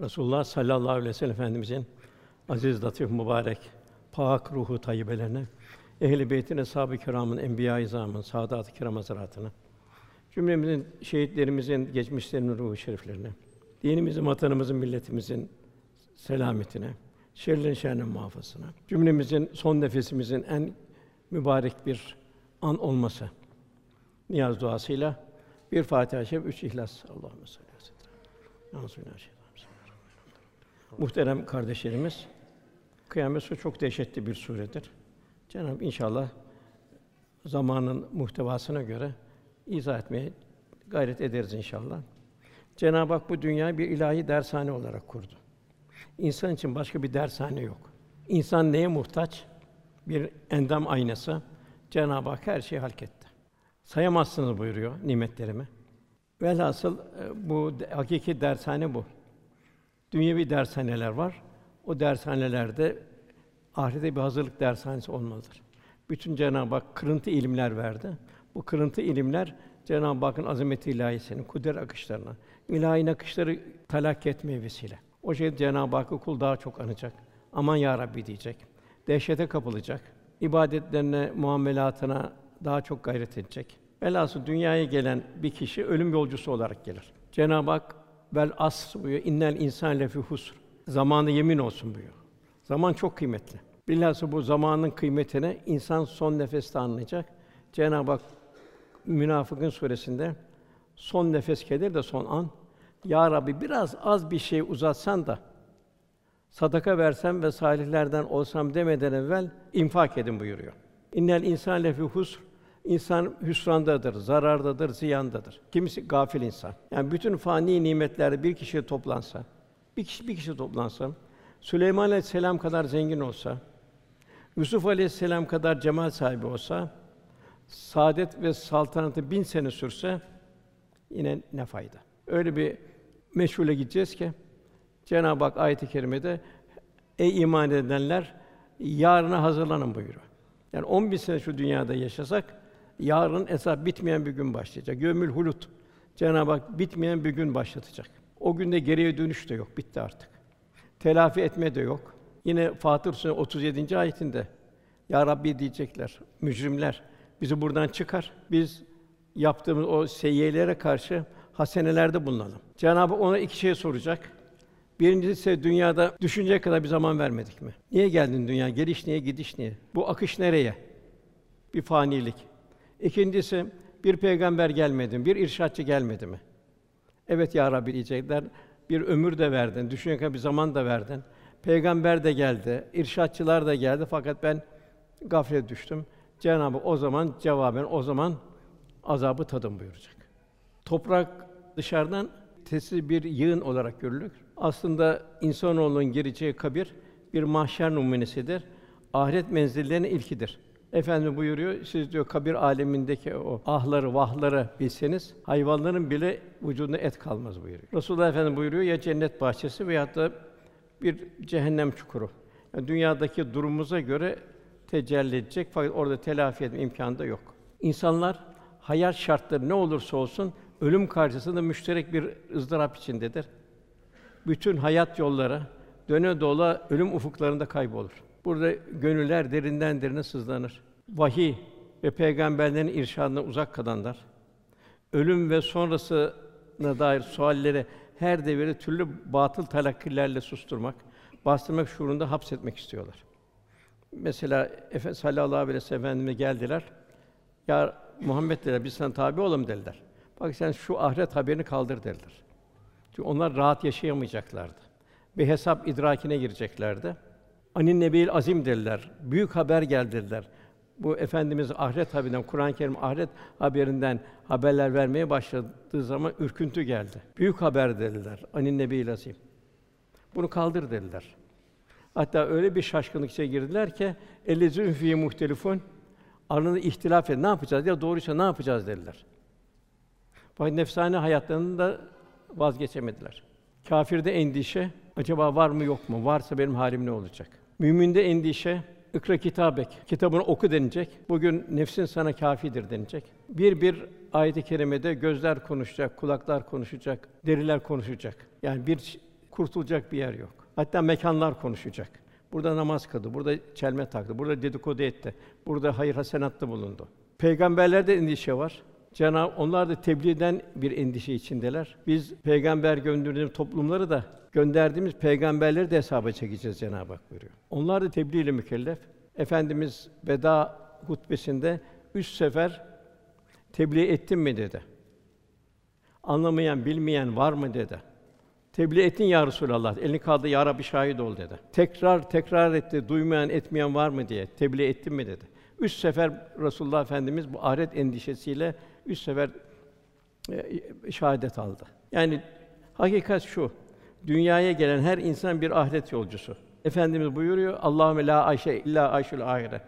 Resulullah sallallahu aleyhi ve sellem Efendimizin aziz, latif, mübarek, pak ruhu tayyibelerine, ehl-i beytin, eshab-ı kiramın, enbiya-i izamın, saadat-ı kiram hazretlerine, cümlemizin şehitlerimizin geçmişlerinin ruhu şeriflerine, dinimizin, vatanımızın, milletimizin selametine, şerlerin şerrinden muhafazasına, cümlemizin son nefesimizin en mübarek bir an olması niyaz duasıyla bir Fatiha-i Şerif, üç İhlas. Allahümme salli aleyhi ve sellem. Muhterem kardeşlerimiz, Kıyamet Suresi çok dehşetli bir suredir. Cenab-ı inşallah zamanın muhtevasına göre izah etmeye gayret ederiz inşallah. Cenab-ı Hak bu dünyayı bir ilahi dershane olarak kurdu. İnsan için başka bir dershane yok. İnsan neye muhtaç? Bir endam aynası. Cenab-ı Hak her şeyi halketti. Sayamazsınız buyuruyor nimetlerimi. Velhasıl e, bu hakiki dershane bu. Dünyevi dershaneler var. O dershanelerde ahirete bir hazırlık dershanesi olmalıdır. Bütün Cenab-ı Hak kırıntı ilimler verdi. Bu kırıntı ilimler Cenab-ı Hakk'ın azameti ilahisinin kudret akışlarına, ilahi akışları talak etmeye vesile. O şey Cenab-ı Hakk'ı kul daha çok anacak. Aman ya Rabbi diyecek. Dehşete kapılacak. İbadetlerine, muamelatına daha çok gayret edecek. Velhasıl dünyaya gelen bir kişi ölüm yolcusu olarak gelir. Cenab-ı Hak vel as buyuruyor. İnnel insan lefi husr. Zamanı yemin olsun buyuruyor. Zaman çok kıymetli. Bilhassa bu zamanın kıymetini insan son nefeste anlayacak. Cenab-ı Hak Münafıkın suresinde son nefes gelir de son an ya Rabbi biraz az bir şey uzatsan da sadaka versem ve salihlerden olsam demeden evvel infak edin buyuruyor. İnnel insan lefi husr İnsan hüsrandadır, zarardadır, ziyandadır. Kimisi gafil insan. Yani bütün fani nimetler bir kişiye toplansa, bir kişi bir kişi toplansa, Süleyman Aleyhisselam kadar zengin olsa, Yusuf Aleyhisselam kadar cemal sahibi olsa, saadet ve saltanatı bin sene sürse yine ne fayda? Öyle bir meşhule gideceğiz ki Cenab-ı Hak ayet-i kerimede ey iman edenler yarına hazırlanın buyuruyor. Yani 10 bin sene şu dünyada yaşasak yarın esas bitmeyen bir gün başlayacak. Gömül hulut. Cenab-ı Hak bitmeyen bir gün başlatacak. O günde geriye dönüş de yok, bitti artık. Telafi etme de yok. Yine Fatır Suresi 37. ayetinde Ya Rabbi diyecekler, mücrimler bizi buradan çıkar. Biz yaptığımız o seyyiyelere karşı hasenelerde bulunalım. Cenab-ı ona iki şey soracak. Birincisi dünyada düşünecek kadar bir zaman vermedik mi? Niye geldin dünya? Geliş niye, gidiş niye? Bu akış nereye? Bir fanilik. İkincisi bir peygamber gelmedi mi? Bir irşatçı gelmedi mi? Evet ya Rabbi diyecekler. Bir ömür de verdin, düşünecek bir zaman da verdin. Peygamber de geldi, irşatçılar da geldi fakat ben gaflet düştüm. Cenabı o zaman cevaben o zaman azabı tadım buyuracak. Toprak dışarıdan tesir bir yığın olarak görülür. Aslında insanoğlunun gireceği kabir bir mahşer numunesidir. Ahiret menzillerinin ilkidir. Efendim buyuruyor, siz diyor kabir alemindeki o ahları, vahları bilseniz hayvanların bile vücudunda et kalmaz buyuruyor. Resulullah Efendimiz buyuruyor ya cennet bahçesi veyahut da bir cehennem çukuru. Yani dünyadaki durumumuza göre tecelli edecek fakat orada telafi etme imkânı da yok. İnsanlar hayat şartları ne olursa olsun ölüm karşısında müşterek bir ızdırap içindedir. Bütün hayat yolları döne dola ölüm ufuklarında kaybolur. Burada gönüller derinden derine sızlanır. Vahiy ve peygamberlerin irşadına uzak kalanlar, ölüm ve sonrasına dair sualleri her devirde türlü batıl talakkilerle susturmak, bastırmak şuurunda hapsetmek istiyorlar. Mesela Efendimiz sallallahu aleyhi ve sellem geldiler. Ya Muhammed dediler, biz sana tabi olalım dediler. Bak sen şu ahiret haberini kaldır dediler. Çünkü onlar rahat yaşayamayacaklardı. Bir hesap idrakine gireceklerdi. Anin Nebi'l azim dediler. Büyük haber geldiler. Bu efendimiz ahiret haberinden Kur'an-ı Kerim ahiret haberinden haberler vermeye başladığı zaman ürküntü geldi. Büyük haber dediler. Anin Nebi'l azim. Bunu kaldır dediler. Hatta öyle bir şaşkınlık içine girdiler ki ellezün fi muhtelifun aralarında ihtilaf et. Ne yapacağız? Ya doğruysa ne yapacağız dediler. Fakat nefsane hayatlarında vazgeçemediler. Kafirde endişe, acaba var mı yok mu? Varsa benim halim ne olacak? Müminde endişe, ikra kitabek, kitabını oku denilecek. Bugün nefsin sana kâfidir denilecek. Bir bir ayet-i kerimede gözler konuşacak, kulaklar konuşacak, deriler konuşacak. Yani bir kurtulacak bir yer yok. Hatta mekanlar konuşacak. Burada namaz kıldı, burada çelme taktı, burada dedikodu etti, burada hayır hasenatta bulundu. Peygamberlerde endişe var. Cenab onlar da tebliğden bir endişe içindeler. Biz peygamber gönderdiğimiz toplumları da gönderdiğimiz peygamberleri de hesaba çekeceğiz Cenab-ı Hak buyuruyor. Onlar da tebliğ ile mükellef. Efendimiz veda hutbesinde üç sefer tebliğ ettim mi dedi. Anlamayan, bilmeyen var mı dedi. Tebliğ ettin ya Resulallah. Elini kaldı ya Rabbi şahit ol dedi. Tekrar tekrar etti. Duymayan, etmeyen var mı diye. Tebliğ ettin mi dedi. Üç sefer Resulullah Efendimiz bu ahiret endişesiyle üç sefer e, şehadet aldı. Yani hakikat şu. Dünyaya gelen her insan bir ahiret yolcusu. Efendimiz buyuruyor, Allahümme la ayşe illa ayşul ahiret.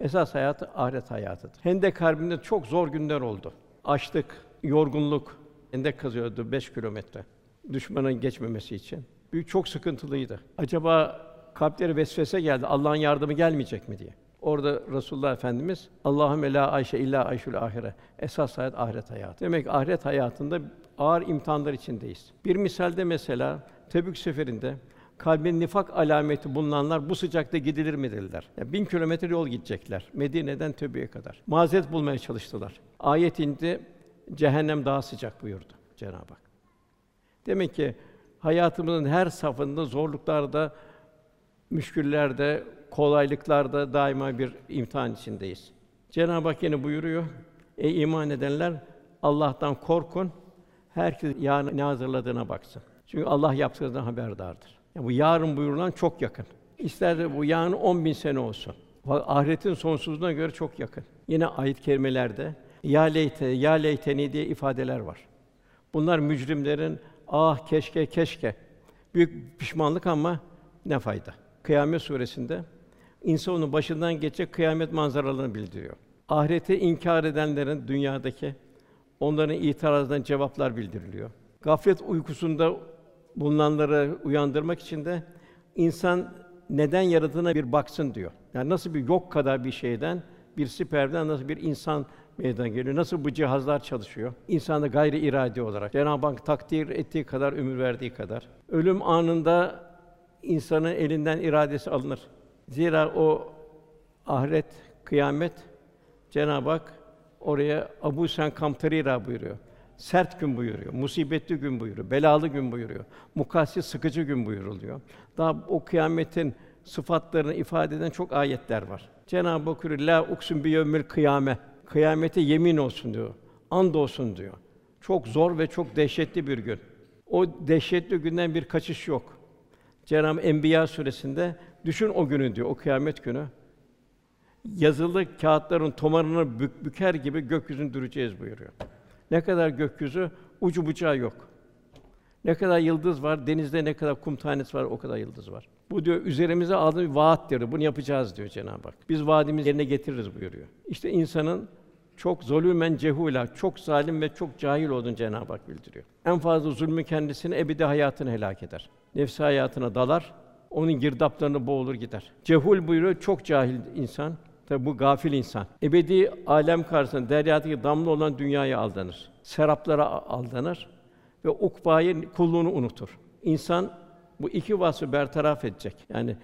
Esas hayatı ahiret hayatıdır. Hendek Harbi'nde çok zor günler oldu. Açlık, yorgunluk. Hendek kazıyordu 5 kilometre. Düşmanın geçmemesi için. Büyük çok sıkıntılıydı. Acaba kalpleri vesvese geldi. Allah'ın yardımı gelmeyecek mi diye. Orada Resulullah Efendimiz Allahümme la ayşe illa ayşul ahire. Esas hayat ahiret hayatı. Demek ki ahiret hayatında ağır imtihanlar içindeyiz. Bir misalde mesela Tebük seferinde kalbin nifak alameti bulunanlar bu sıcakta gidilir mi dediler. Yani bin kilometre yol gidecekler. Medine'den Tebük'e kadar. Mazeret bulmaya çalıştılar. Ayet indi, cehennem daha sıcak buyurdu Cenab-ı Hak. Demek ki hayatımızın her safında zorluklarda, müşküllerde, kolaylıklarda daima bir imtihan içindeyiz. Cenab-ı Hak yine buyuruyor: Ey iman edenler, Allah'tan korkun. Herkes yarın ne hazırladığına baksın. Çünkü Allah yaptığından haberdardır. Yani bu yarın buyurulan çok yakın. İster bu yarın 10 bin sene olsun. Ahiretin sonsuzluğuna göre çok yakın. Yine ayet kerimelerde ya leyte, ya leyteni diye ifadeler var. Bunlar mücrimlerin ah keşke keşke büyük pişmanlık ama ne fayda. Kıyamet suresinde insanın başından geçecek kıyamet manzaralarını bildiriyor. Ahireti inkar edenlerin dünyadaki onların itirazlarına cevaplar bildiriliyor. Gaflet uykusunda bulunanları uyandırmak için de insan neden yaradığına bir baksın diyor. Yani nasıl bir yok kadar bir şeyden, bir siperden nasıl bir insan meydana geliyor. Nasıl bu cihazlar çalışıyor? İnsanda gayri iradi olarak Cenab-ı Hak takdir ettiği kadar ömür verdiği kadar. Ölüm anında insanın elinden iradesi alınır. Zira o ahiret, kıyamet Cenab-ı Hak oraya Abu Sen Kamtarira buyuruyor. Sert gün buyuruyor, musibetli gün buyuruyor, belalı gün buyuruyor, mukassi sıkıcı gün buyuruluyor. Daha o kıyametin sıfatlarını ifade eden çok ayetler var. Cenab-ı Hak buyuruyor, la uksun bi yevmil kıyame. Kıyamete yemin olsun diyor. And olsun diyor. Çok zor ve çok dehşetli bir gün. O dehşetli günden bir kaçış yok. Cenab-ı Enbiya suresinde düşün o günü diyor, o kıyamet günü. Yazılı kağıtların tomarını bük, büker gibi gökyüzünü düreceğiz buyuruyor. Ne kadar gökyüzü ucu bucağı yok. Ne kadar yıldız var, denizde ne kadar kum tanesi var, o kadar yıldız var. Bu diyor üzerimize aldığı bir vaat diyor. Bunu yapacağız diyor Cenab-ı Hak. Biz vaadimizi yerine getiririz buyuruyor. İşte insanın çok zulümen cehula, çok zalim ve çok cahil olduğunu Cenab-ı Hak bildiriyor. En fazla zulmü kendisini ebedi hayatını helak eder. Nefsi hayatına dalar, onun girdaplarını boğulur gider. Cehul buyuruyor, çok cahil insan. Tabi bu gafil insan. Ebedi alem karşısında deryadaki damla olan dünyaya aldanır. Seraplara aldanır ve ukbayı kulluğunu unutur. İnsan bu iki vasfı bertaraf edecek. Yani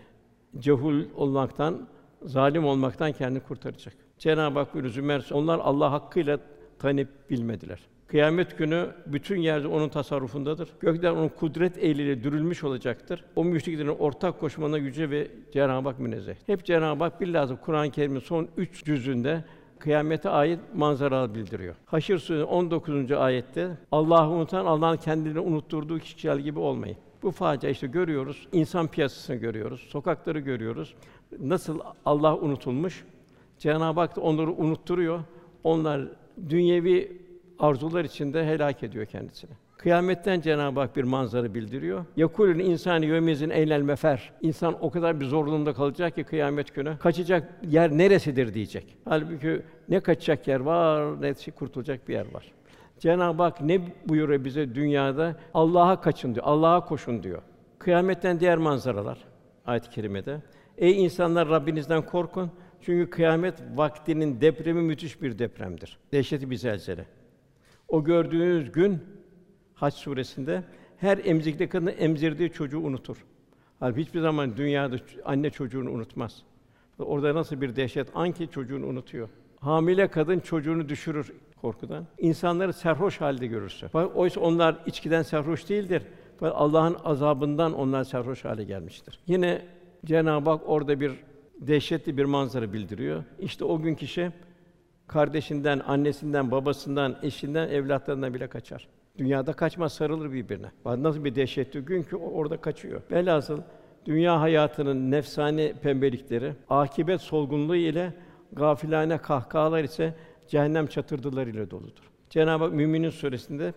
cehul olmaktan, zalim olmaktan kendini kurtaracak. Cenab-ı Hak buyuruyor Zümer, onlar Allah hakkıyla tanıp bilmediler. Kıyamet günü bütün yerde onun tasarrufundadır. Gökler onun kudret eliyle dürülmüş olacaktır. O müşriklerin ortak koşmana yüce ve Cenab-ı Hak münezzeh. Hep Cenab-ı Hak bilhassa Kur'an-ı Kerim'in son üç cüzünde kıyamete ait manzara bildiriyor. Haşr Suresi 19. ayette Allah'ı unutan Allah'ın kendilerini unutturduğu kişiler gibi olmayın. Bu facia işte görüyoruz. İnsan piyasasını görüyoruz. Sokakları görüyoruz. Nasıl Allah unutulmuş? Cenab-ı Hak da onları unutturuyor. Onlar dünyevi arzular içinde helak ediyor kendisini. Kıyametten Cenab-ı Hak bir manzara bildiriyor. Yakulun insani yevmizin eynel mefer. İnsan o kadar bir zorluğunda kalacak ki kıyamet günü kaçacak yer neresidir diyecek. Halbuki ne kaçacak yer var, ne şey kurtulacak bir yer var. Cenab-ı Hak ne buyuruyor bize dünyada? Allah'a kaçın diyor. Allah'a koşun diyor. Kıyametten diğer manzaralar ayet-i kerimede. Ey insanlar Rabbinizden korkun. Çünkü kıyamet vaktinin depremi müthiş bir depremdir. Dehşeti bir zelzele. O gördüğünüz gün Hac suresinde her emzikte kadın emzirdiği çocuğu unutur. Halbuki hiçbir zaman dünyada anne çocuğunu unutmaz. Orada nasıl bir dehşet an ki çocuğunu unutuyor. Hamile kadın çocuğunu düşürür korkudan. İnsanları serhoş halde görürsün. Oysa onlar içkiden serhoş değildir. Allah'ın azabından onlar serhoş hale gelmiştir. Yine Cenab-ı Hak orada bir dehşetli bir manzara bildiriyor. İşte o gün kişi kardeşinden, annesinden, babasından, eşinden, evlatlarından bile kaçar. Dünyada kaçmaz, sarılır birbirine. Bak nasıl bir dehşetli gün ki orada kaçıyor. Velhasıl dünya hayatının nefsani pembelikleri, akibet solgunluğu ile gafilane kahkahalar ise cehennem çatırdıları ile doludur. Cenab-ı Hak Müminin suresinde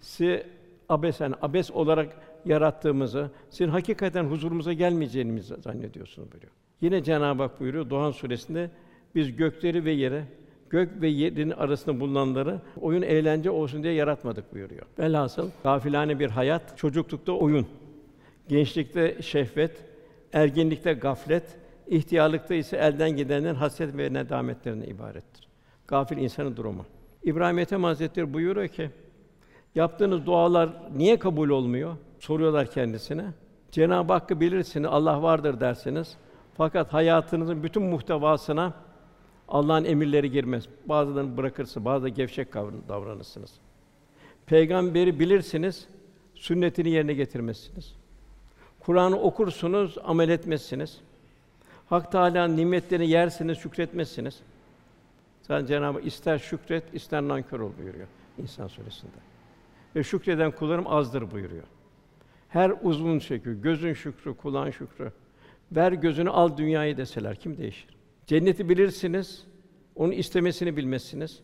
sizi abesen, abes olarak yarattığımızı, sizin hakikaten huzurumuza gelmeyeceğinizi zannediyorsunuz buyuruyor. Yine Cenab-ı Hak buyuruyor Doğan suresinde biz gökleri ve yere gök ve yerin arasında bulunanları oyun eğlence olsun diye yaratmadık buyuruyor. Velhasıl gafilane bir hayat, çocuklukta oyun, gençlikte şehvet, ergenlikte gaflet, ihtiyarlıkta ise elden gidenlerin hasret ve nedametlerine ibarettir. Gafil insanın durumu. İbrahim Ethem Hazretleri buyuruyor ki, yaptığınız dualar niye kabul olmuyor? Soruyorlar kendisine. Cenab-ı Hakk'ı bilirsiniz, Allah vardır dersiniz. Fakat hayatınızın bütün muhtevasına Allah'ın emirleri girmez. Bazılarını bırakırsınız, bazı da gevşek davranırsınız. Peygamberi bilirsiniz, sünnetini yerine getirmezsiniz. Kur'an'ı okursunuz, amel etmezsiniz. Hak Teâlâ'nın nimetlerini yersiniz, şükretmezsiniz. Zaten Cenab-ı ister şükret, ister nankör ol buyuruyor İnsan suresinde. Ve şükreden kullarım azdır buyuruyor. Her uzvun şükrü, gözün şükrü, kulağın şükrü. Ver gözünü al dünyayı deseler kim değişir? Cenneti bilirsiniz, onu istemesini bilmezsiniz.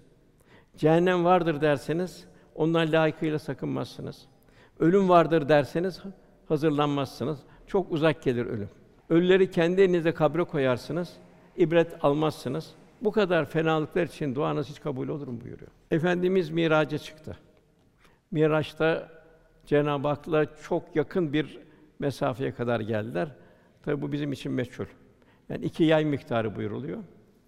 Cehennem vardır derseniz ondan layıkıyla sakınmazsınız. Ölüm vardır derseniz hazırlanmazsınız. Çok uzak gelir ölüm. Ölüleri kendi elinizde kabre koyarsınız. ibret almazsınız. Bu kadar fenalıklar için duanız hiç kabul olur mu buyuruyor. Efendimiz miraca çıktı. Miraç'ta Cenab-ı Hak'la çok yakın bir mesafeye kadar geldiler. Tabi bu bizim için meçhul. Yani iki yay miktarı buyuruluyor.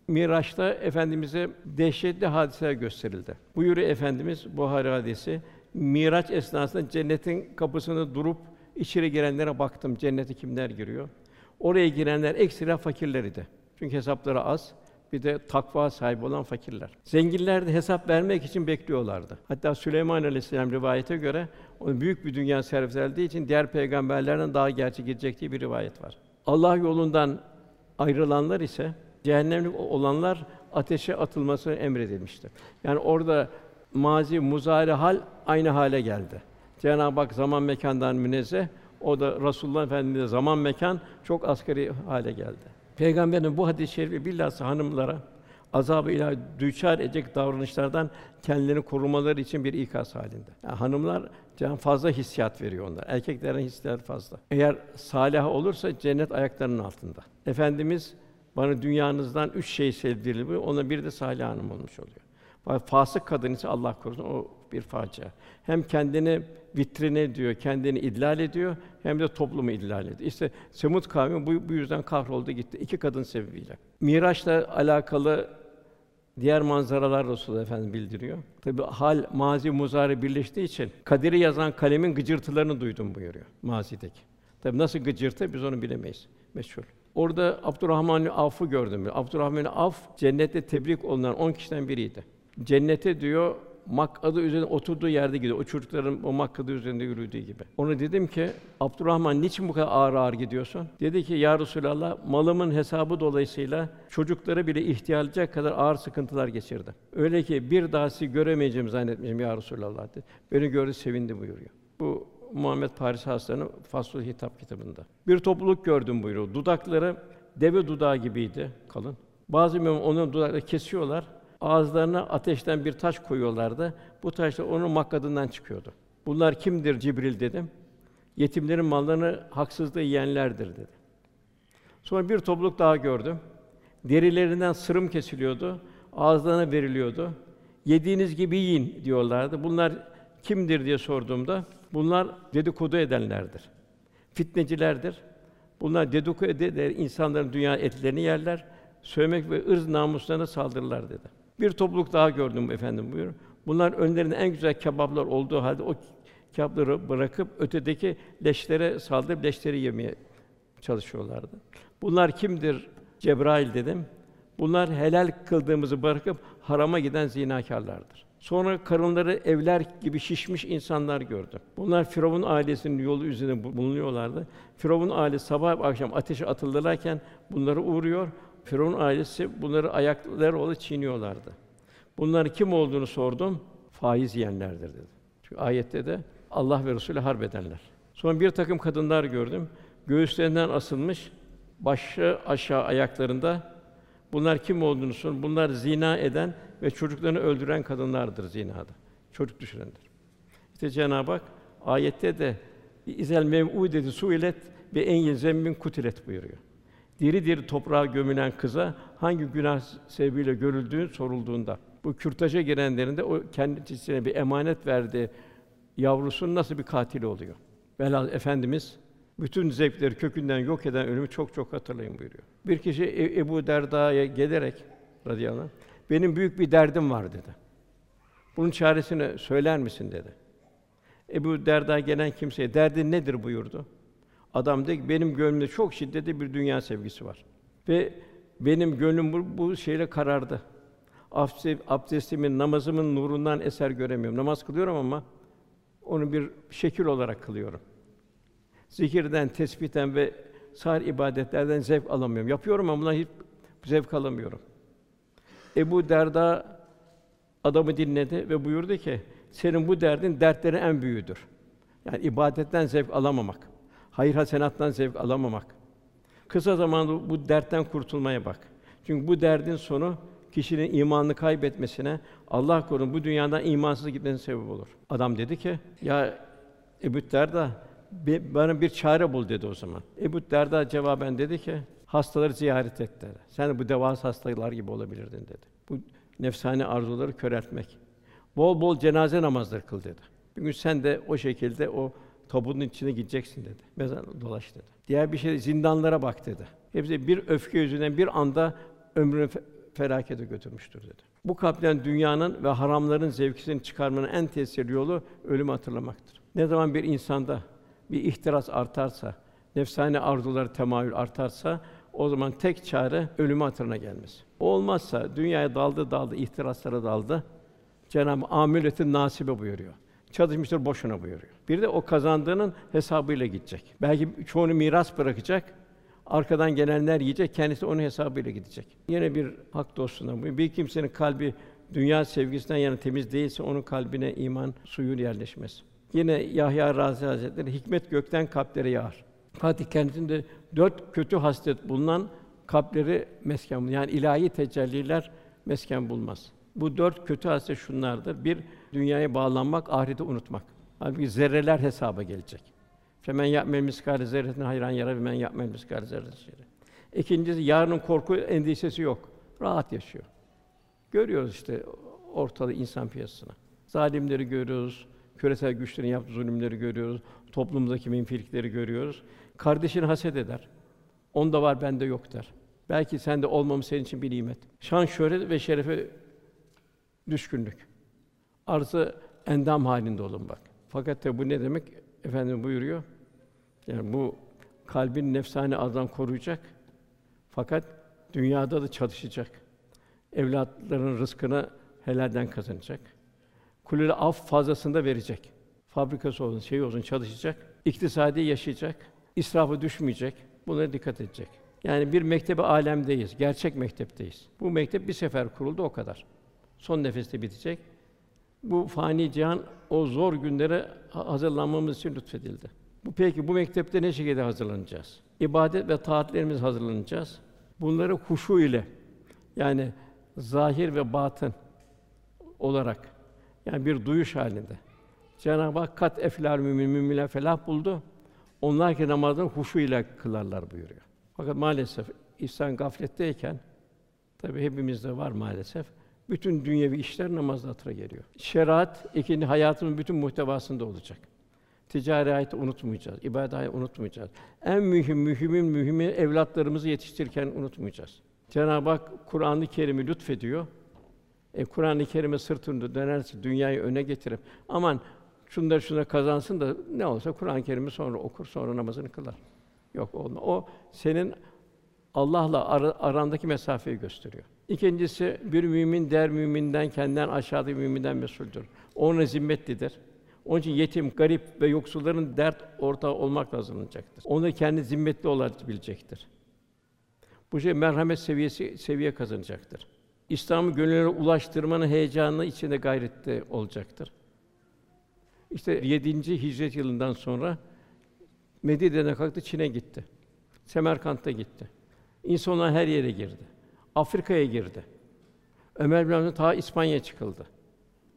Miraç'ta efendimize dehşetli hadiseler gösterildi. Buyuruyor efendimiz Buhari hadisi. Miraç esnasında cennetin kapısında durup içeri girenlere baktım. Cennete kimler giriyor? Oraya girenler ekstra fakirler idi. Çünkü hesapları az. Bir de takva sahibi olan fakirler. Zenginler de hesap vermek için bekliyorlardı. Hatta Süleyman Aleyhisselam rivayete göre onun büyük bir dünya servis için diğer peygamberlerden daha gerçek gidecek diye bir rivayet var. Allah yolundan ayrılanlar ise cehennemlik olanlar ateşe atılması emredilmiştir. Yani orada mazi muzari hal aynı hale geldi. Cenab-ı Hak zaman mekandan münezzeh, o da Resulullah Efendimiz zaman mekan çok asgari hale geldi. Peygamberin bu hadis-i şerifi bilhassa hanımlara azab-ı ilahi düçar edecek davranışlardan kendilerini korumaları için bir ikaz halinde. Yani hanımlar can fazla hissiyat veriyor onlar. Erkeklerin hissiyatı fazla. Eğer salih olursa cennet ayaklarının altında. Efendimiz bana dünyanızdan üç şey sevdirildi. Ona bir de salih hanım olmuş oluyor. Fasık kadın ise Allah korusun o bir facia. Hem kendini vitrine diyor, kendini idlal ediyor hem de toplumu idlal ediyor. İşte Semud kavmi bu, bu yüzden kahroldu gitti. iki kadın sebebiyle. Miraç'la alakalı diğer manzaralar Resulullah Efendimiz bildiriyor. Tabi hal, mazi, muzari birleştiği için kaderi yazan kalemin gıcırtılarını duydum buyuruyor mazideki. Tabi nasıl gıcırtı biz onu bilemeyiz. Meşhur. Orada Abdurrahman Af'ı gördüm. Abdurrahman Af cennette tebrik olunan on kişiden biriydi. Cennete diyor makadı üzerinde oturduğu yerde gidiyor. O çocukların o makadı üzerinde yürüdüğü gibi. Ona dedim ki Abdurrahman niçin bu kadar ağır ağır gidiyorsun? Dedi ki ya Resulallah malımın hesabı dolayısıyla çocukları bile ihtiyacı kadar ağır sıkıntılar geçirdi. Öyle ki bir daha sizi göremeyeceğimi zannetmişim ya Resulallah dedi. Beni gördü sevindi buyuruyor. Bu Muhammed Paris Hastanı Fasıl Hitap kitabında. Bir topluluk gördüm buyuruyor. Dudakları deve dudağı gibiydi kalın. Bazı mümin onun dudakları kesiyorlar. Ağızlarına ateşten bir taş koyuyorlardı. Bu taş da onun makadından çıkıyordu. Bunlar kimdir Cibril dedim. Yetimlerin mallarını haksızlığı yiyenlerdir dedi. Sonra bir topluluk daha gördüm. Derilerinden sırım kesiliyordu. Ağızlarına veriliyordu. Yediğiniz gibi yiyin diyorlardı. Bunlar kimdir diye sorduğumda bunlar dedikodu edenlerdir. Fitnecilerdir. Bunlar dedikodu eder insanların dünya etlerini yerler. Sövmek ve ırz namuslarına saldırırlar dedi. Bir topluluk daha gördüm efendim buyur. Bunlar önlerinde en güzel kebaplar olduğu halde o Kâb'ları bırakıp ötedeki leşlere saldırıp leşleri yemeye çalışıyorlardı. Bunlar kimdir? Cebrail dedim. Bunlar helal kıldığımızı bırakıp harama giden zinakârlardır. Sonra karınları evler gibi şişmiş insanlar gördüm. Bunlar Firavun ailesinin yolu üzerinde bulunuyorlardı. Firavun ailesi sabah akşam ateşe atılırlarken bunları uğruyor. Firavun ailesi bunları ayakları çiğniyorlardı. Bunların kim olduğunu sordum. Faiz yiyenlerdir dedi. Çünkü ayette de Allah ve Resulü harp edenler. Sonra bir takım kadınlar gördüm. Göğüslerinden asılmış, başı aşağı ayaklarında bunlar kim olduğunu sordum. Bunlar zina eden ve çocuklarını öldüren kadınlardır zinada. Çocuk düşürendir. İşte Cenab-ı Hak ayette de izel mev'udeti suilet ve en zembin kutilet buyuruyor. Diri diri toprağa gömülen kıza hangi günah sebebiyle görüldüğü sorulduğunda bu kürtaja girenlerin de o kendisine bir emanet verdiği yavrusunun nasıl bir katili oluyor. Velhâsıl Efendimiz bütün zevkleri kökünden yok eden ölümü çok çok hatırlayın buyuruyor. Bir kişi e- Ebu Derda'ya gelerek radıyallahu anh, benim büyük bir derdim var dedi. Bunun çaresini söyler misin dedi. Ebu Derda gelen kimseye derdin nedir buyurdu. Adam dedi ki benim gönlümde çok şiddetli bir dünya sevgisi var. Ve benim gönlüm bu, bu şeyle karardı. Abdestimin, namazımın nurundan eser göremiyorum. Namaz kılıyorum ama onu bir şekil olarak kılıyorum. Zikirden, tesbihten ve sair ibadetlerden zevk alamıyorum. Yapıyorum ama bundan hiç zevk alamıyorum. Ebu Derda adamı dinledi ve buyurdu ki: "Senin bu derdin dertlerin en büyüğüdür. Yani ibadetten zevk alamamak, hayır hasenattan zevk alamamak. Kısa zamanda bu dertten kurtulmaya bak. Çünkü bu derdin sonu kişinin imanını kaybetmesine, Allah korusun bu dünyadan imansız gitmesine sebep olur. Adam dedi ki, ya Ebu Derda bana bir çare bul dedi o zaman. Ebu Derda cevaben dedi ki, hastaları ziyaret et dedi. Sen de bu devas hastalar gibi olabilirdin dedi. Bu nefsani arzuları köreltmek. Bol bol cenaze namazları kıl dedi. Gün sen de o şekilde o tabunun içine gideceksin dedi. Mezar dolaş dedi. Diğer bir şey zindanlara bak dedi. Hepsi bir öfke yüzünden bir anda ömrünü felakete götürmüştür dedi. Bu kalpten dünyanın ve haramların zevkisini çıkarmanın en tesirli yolu ölümü hatırlamaktır. Ne zaman bir insanda bir ihtiras artarsa, nefsani arzuları temayül artarsa o zaman tek çare ölümü hatırına gelmesi. O olmazsa dünyaya daldı daldı, ihtiraslara daldı. Cenab-ı Amületin nasibe buyuruyor. Çalışmıştır boşuna buyuruyor. Bir de o kazandığının hesabıyla gidecek. Belki çoğunu miras bırakacak. Arkadan gelenler yiyecek, kendisi onun hesabıyla gidecek. Yine bir hak dostuna bu. Bir kimsenin kalbi dünya sevgisinden yana temiz değilse onun kalbine iman suyu yerleşmez. Yine Yahya Razi Hazretleri hikmet gökten kalplere yağar. Fatih kendisinde dört kötü haslet bulunan kalpleri mesken yani ilahi tecelliler mesken bulmaz. Bu dört kötü haslet şunlardır. Bir, dünyaya bağlanmak, ahireti unutmak. Halbuki zerreler hesaba gelecek. Femen ya'mel miskâle zerretin hayran yara ve men ya'mel miskâle zerretin. İkincisi yarının korku endişesi yok. Rahat yaşıyor. Görüyoruz işte ortalığı insan piyasasına. Zalimleri görüyoruz, küresel güçlerin yaptığı zulümleri görüyoruz, toplumdaki menfilikleri görüyoruz. Kardeşini haset eder. Onda var, bende yok der. Belki sende olmamız senin için bir nimet. Şan, şöhret ve şerefe düşkünlük. Arzı endam halinde olun bak. Fakat de bu ne demek? Efendim buyuruyor. Yani bu kalbin nefsani azdan koruyacak. Fakat dünyada da çalışacak. Evlatların rızkını helalden kazanacak. Kulüle af fazlasında verecek. Fabrikası olsun, şey olsun çalışacak. İktisadi yaşayacak. İsrafa düşmeyecek. Bunlara dikkat edecek. Yani bir mektebe alemdeyiz. Gerçek mektepteyiz. Bu mektep bir sefer kuruldu o kadar. Son nefeste bitecek. Bu fani cihan o zor günlere hazırlanmamız için lütfedildi. Bu peki bu mektepte ne şekilde hazırlanacağız? İbadet ve taatlerimiz hazırlanacağız. Bunları huşu ile yani zahir ve batın olarak yani bir duyuş halinde. Cenab-ı Hak kat eflal mümin müminler felah buldu. Onlar ki namazını huşu ile kılarlar buyuruyor. Fakat maalesef insan gafletteyken tabi hepimizde var maalesef. Bütün dünyevi işler namazda hatıra geliyor. Şeriat ikinci hayatımın bütün muhtevasında olacak. Ticari hayatı unutmayacağız, ibadet unutmayacağız. En mühim, mühimin mühimi evlatlarımızı yetiştirirken unutmayacağız. Cenab-ı Hak Kur'an-ı Kerim'i lütfediyor. E, Kur'an-ı Kerim'e sırtını dönerse dünyayı öne getirip aman şunları şunları kazansın da ne olsa Kur'an-ı Kerim'i sonra okur, sonra namazını kılar. Yok olma. O senin Allah'la ara, arandaki mesafeyi gösteriyor. İkincisi bir mümin der müminden kendinden aşağıdaki müminden mesuldür. Onun zimmetlidir. Onun için yetim, garip ve yoksulların dert ortağı olmakla hazırlanacaktır. Onu kendi zimmetli olarak bilecektir. Bu şey merhamet seviyesi seviye kazanacaktır. İslam'ı gönüllere ulaştırmanın heyecanı içinde gayrette olacaktır. İşte 7. Hicret yılından sonra Medine'den kalktı Çin'e gitti. Semerkant'a gitti. İnsanlar her yere girdi. Afrika'ya girdi. Ömer bin Abdülhamid ta İspanya çıkıldı.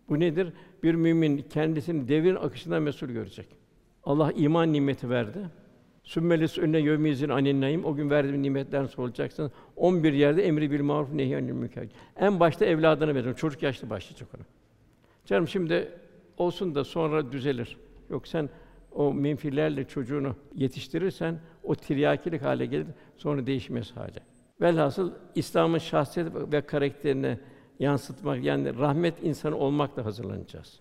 Bu nedir? Bir mümin kendisini devrin akışından mesul görecek. Allah iman nimeti verdi. Sümmelis önüne yevmizin anin naim. O gün verdiğim nimetlerden sorulacaksın. 11 yerde emri bil maruf nehy anil münker. En başta evladına verin. Çocuk yaşta başlayacak ona. Canım şimdi olsun da sonra düzelir. Yok sen o menfilerle çocuğunu yetiştirirsen o tiryakilik hale gelir, sonra değişmez hale. Velhasıl İslam'ın şahsiyet ve karakterini yansıtmak yani rahmet insanı olmakla hazırlanacağız.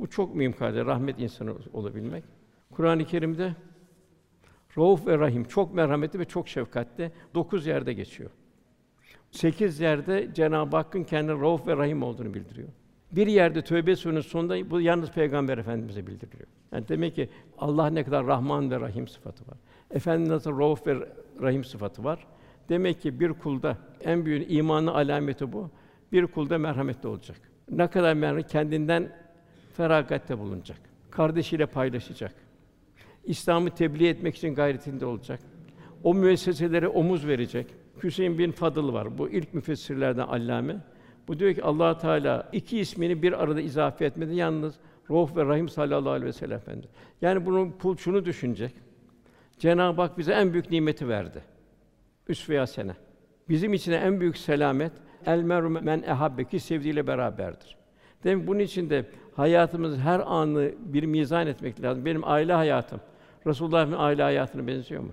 Bu çok mühim kardeşler, rahmet insanı olabilmek. Kur'an-ı Kerim'de Rauf ve Rahim çok merhametli ve çok şefkatli. Dokuz yerde geçiyor. Sekiz yerde Cenab-ı Hakk'ın kendine Rauf ve Rahim olduğunu bildiriyor. Bir yerde Tövbe Sûresinin sonunda bu yalnız Peygamber Efendimize bildiriyor. Yani demek ki Allah ne kadar Rahman ve Rahim sıfatı var. Efendimiz nasıl Rauf ve Rahim sıfatı var. Demek ki bir kulda en büyük imanı alameti bu. Bir kulda merhametli olacak. Ne kadar merhamet kendinden feragatte bulunacak. Kardeşiyle paylaşacak. İslam'ı tebliğ etmek için gayretinde olacak. O müesseselere omuz verecek. Hüseyin bin Fadıl var. Bu ilk müfessirlerden allame. Bu diyor ki Allah Teala iki ismini bir arada izafe etmedi. Yalnız Ruh ve Rahim sallallahu aleyhi ve sellem Efendimiz. Yani bunun pul şunu düşünecek. Cenab-ı Hak bize en büyük nimeti verdi. Üsve sene. Bizim için en büyük selamet el meru men ehabbe ki sevdiğiyle beraberdir. Demek bunun için de hayatımız her anı bir mizan etmek lazım. Benim aile hayatım Resulullah'ın aile hayatına benziyor mu?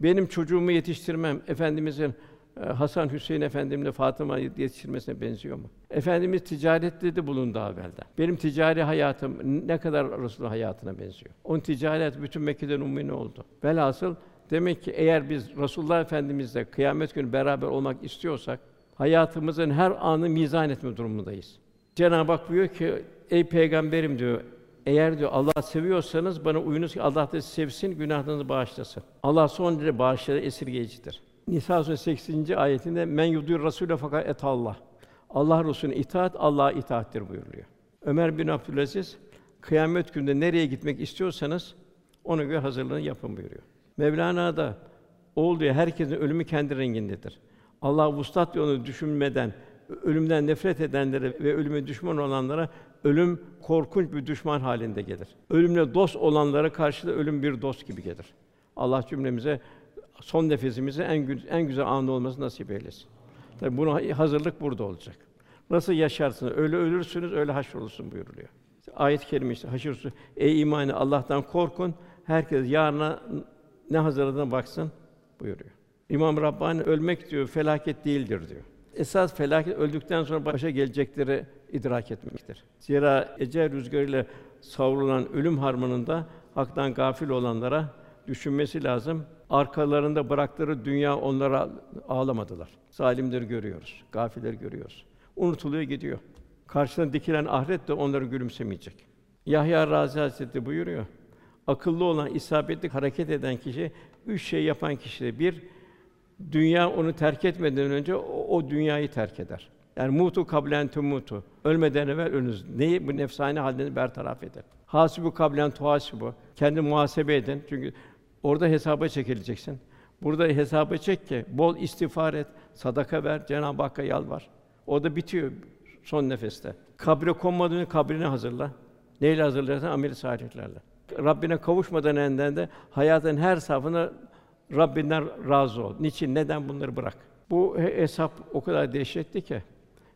Benim çocuğumu yetiştirmem efendimizin e, Hasan Hüseyin Efendimle Fatıma yetiştirmesine benziyor mu? Efendimiz ticarette de bulundu evvelden. Benim ticari hayatım ne kadar Resulullah hayatına benziyor. Onun ticaret bütün Mekke'den umumi oldu. Velhasıl demek ki eğer biz Resulullah Efendimizle kıyamet günü beraber olmak istiyorsak hayatımızın her anı mizan etme durumundayız. Cenab-ı Hak buyuruyor ki ey peygamberim diyor eğer diyor Allah seviyorsanız bana uyunuz ki Allah da sevsin, günahlarınızı bağışlasın. Allah son derece bağışlayıcı, esirgeyicidir. Nisa suresi 80. ayetinde men yudur rasûle fakat et Allah. Allah Resulüne itaat Allah'a itaattir buyuruyor. Ömer bin Abdülaziz kıyamet gününde nereye gitmek istiyorsanız ona göre hazırlığını yapın buyuruyor. Mevlana da ol diyor herkesin ölümü kendi rengindedir. Allah vuslat yolunu düşünmeden ölümden nefret edenlere ve ölüme düşman olanlara ölüm korkunç bir düşman halinde gelir. Ölümle dost olanlara karşı da ölüm bir dost gibi gelir. Allah cümlemize son nefesimizi en gü- en güzel anı olması nasip eylesin. Tabi buna hazırlık burada olacak. Nasıl yaşarsınız? Öyle ölürsünüz, öyle haşrolursun buyuruluyor. Ayet-i kerime işte haşr Ey imanı Allah'tan korkun. Herkes yarına ne hazırladığına baksın buyuruyor. İmam Rabbani ölmek diyor felaket değildir diyor. Esas felaket öldükten sonra başa gelecekleri idrak etmektir. Zira ecel rüzgarıyla savrulan ölüm harmanında haktan gafil olanlara düşünmesi lazım. Arkalarında bıraktığı dünya onlara ağlamadılar. Zalimleri görüyoruz, gafilleri görüyoruz. Unutuluyor gidiyor. Karşısına dikilen ahiret de onları gülümsemeyecek. Yahya Razi Hazretleri buyuruyor. Akıllı olan, isabetli hareket eden kişi üç şey yapan kişi bir dünya onu terk etmeden önce o, o dünyayı terk eder. Yani mutu kablen tumutu. Ölmeden evvel ölünüz. Neyi bu nefsane halini bertaraf eder. Hasibu kablen tuhasibu. Kendi muhasebe edin. Çünkü orada hesaba çekileceksin. Burada hesaba çek ki bol istiğfar et, sadaka ver, Cenab-ı Hakk'a yalvar. O da bitiyor son nefeste. Kabre konmadan önce kabrini hazırla. Neyle hazırlarsan amel salihlerle. Rabbine kavuşmadan enden de hayatın her safhına Rabbinden razı ol. Niçin? Neden bunları bırak? Bu hesap o kadar dehşetli ki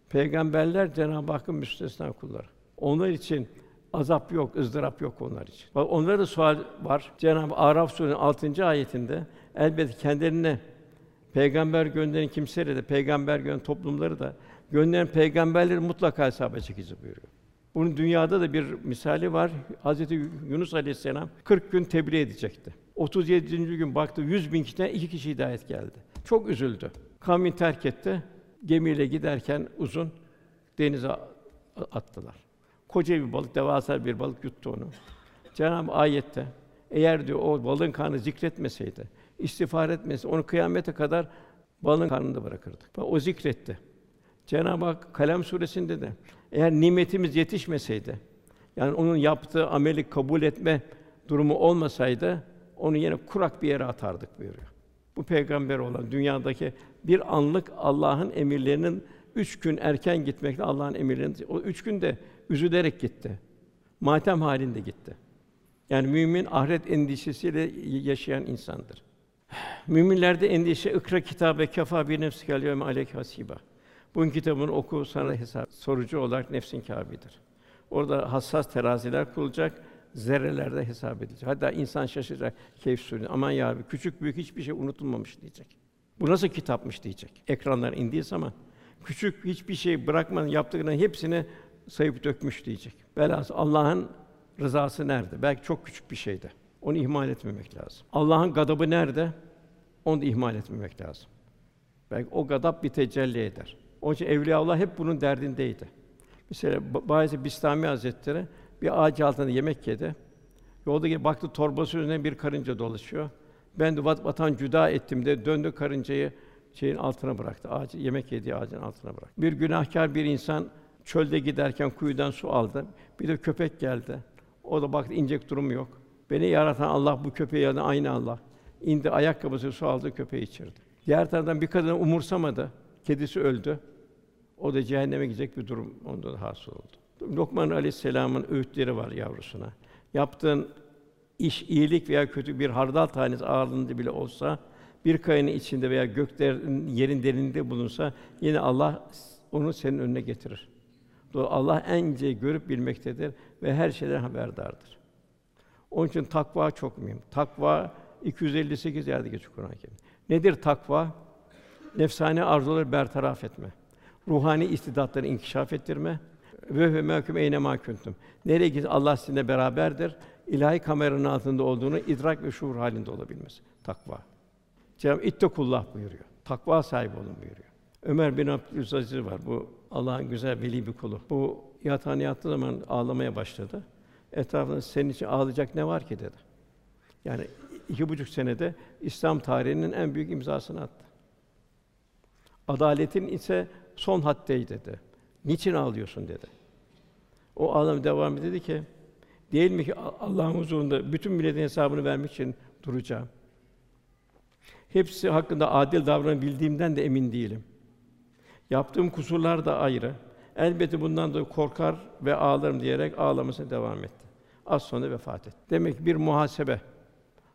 peygamberler Cenab-ı Hakk'ın müstesna kulları. Onlar için azap yok, ızdırap yok onlar için. Onlara da sual var. Cenab-ı Araf Suresi'nin 6. ayetinde elbette kendilerine peygamber gönderen kimseleri de peygamber gönderen toplumları da gönderen peygamberleri mutlaka hesaba çekici buyuruyor. Bunun dünyada da bir misali var. Hazreti Yunus Aleyhisselam 40 gün tebliğ edecekti. 37. gün baktı 100 bin kişiden iki kişi hidayet geldi. Çok üzüldü. Kavmin terk etti. Gemiyle giderken uzun denize attılar. Koca bir balık, devasa bir balık yuttu onu. Cenab-ı ayette eğer diyor o balığın karnı zikretmeseydi, istiğfar etmesi, onu kıyamete kadar balığın karnında bırakırdı. O zikretti. Cenab-ı Hak Kalem suresinde de eğer nimetimiz yetişmeseydi, yani onun yaptığı ameli kabul etme durumu olmasaydı onu yine kurak bir yere atardık buyuruyor. Bu peygamber olan dünyadaki bir anlık Allah'ın emirlerinin üç gün erken gitmekle Allah'ın emirlerinin o üç gün de üzülerek gitti. Matem halinde gitti. Yani mümin ahiret endişesiyle yaşayan insandır. Müminlerde endişe ikra kitabe kefa bir nefsi geliyor aleyk hasiba. Bu kitabını oku sana hesap sorucu olarak nefsin kâbidir. Orada hassas teraziler kurulacak, zerrelerde hesap edilecek. Hatta insan şaşıracak keyif sürüyor. Aman ya Rabbi, küçük büyük hiçbir şey unutulmamış diyecek. Bu nasıl kitapmış diyecek. Ekranlar indiği zaman küçük hiçbir şey bırakmadan yaptıklarının hepsini sayıp dökmüş diyecek. Velhâsıl Allah'ın rızası nerede? Belki çok küçük bir şeydi. Onu ihmal etmemek lazım. Allah'ın gadabı nerede? Onu da ihmal etmemek lazım. Belki o gadap bir tecelli eder. Onun için Evliyaullah hep bunun derdindeydi. Mesela Bayezid Bistami Hazretleri bir ağaç altında yemek yedi. Yolda baktı torbası üzerine bir karınca dolaşıyor. Ben de vatan cüda ettim de döndü karıncayı şeyin altına bıraktı. Ağaç yemek yediği ağacın altına bıraktı. Bir günahkar bir insan çölde giderken kuyudan su aldı. Bir de köpek geldi. O da baktı inecek durumu yok. Beni yaratan Allah bu köpeği yani aynı Allah. İndi ayakkabısı su aldı köpeği içirdi. Diğer taraftan bir kadın umursamadı. Kedisi öldü. O da cehenneme gidecek bir durum onda da hasıl oldu. Lokman Aleyhisselam'ın öğütleri var yavrusuna. Yaptığın iş iyilik veya kötü bir hardal tanesi ağırlığında bile olsa bir kayanın içinde veya göklerin yerin derininde bulunsa yine Allah onu senin önüne getirir. Allah ence görüp bilmektedir ve her şeyden haberdardır. Onun için takva çok mühim. Takva 258 yerde geçiyor Kur'an-ı Kerim. Nedir takva? Nefsane arzuları bertaraf etme. Ruhani istidatları inkişaf ettirme. Ve ve mehkum eyne ma kuntum. Nereye git Allah sizinle beraberdir. İlahi kameranın altında olduğunu idrak ve şuur halinde olabilmesi. Takva. Cenab-ı İttekullah buyuruyor. Takva sahibi olun buyuruyor. Ömer bin Abdülaziz var. Bu Allah'ın güzel veli bir kulu. Bu yatağına yattığı zaman ağlamaya başladı. Etrafında senin için ağlayacak ne var ki dedi. Yani iki buçuk senede İslam tarihinin en büyük imzasını attı. Adaletin ise son haddeydi dedi. Niçin ağlıyorsun dedi. O ağlam devam dedi ki, değil mi ki Allah'ın huzurunda bütün milletin hesabını vermek için duracağım. Hepsi hakkında adil davranabildiğimden de emin değilim. Yaptığım kusurlar da ayrı. Elbette bundan da korkar ve ağlarım diyerek ağlamasına devam etti. Az sonra vefat etti. Demek ki bir muhasebe.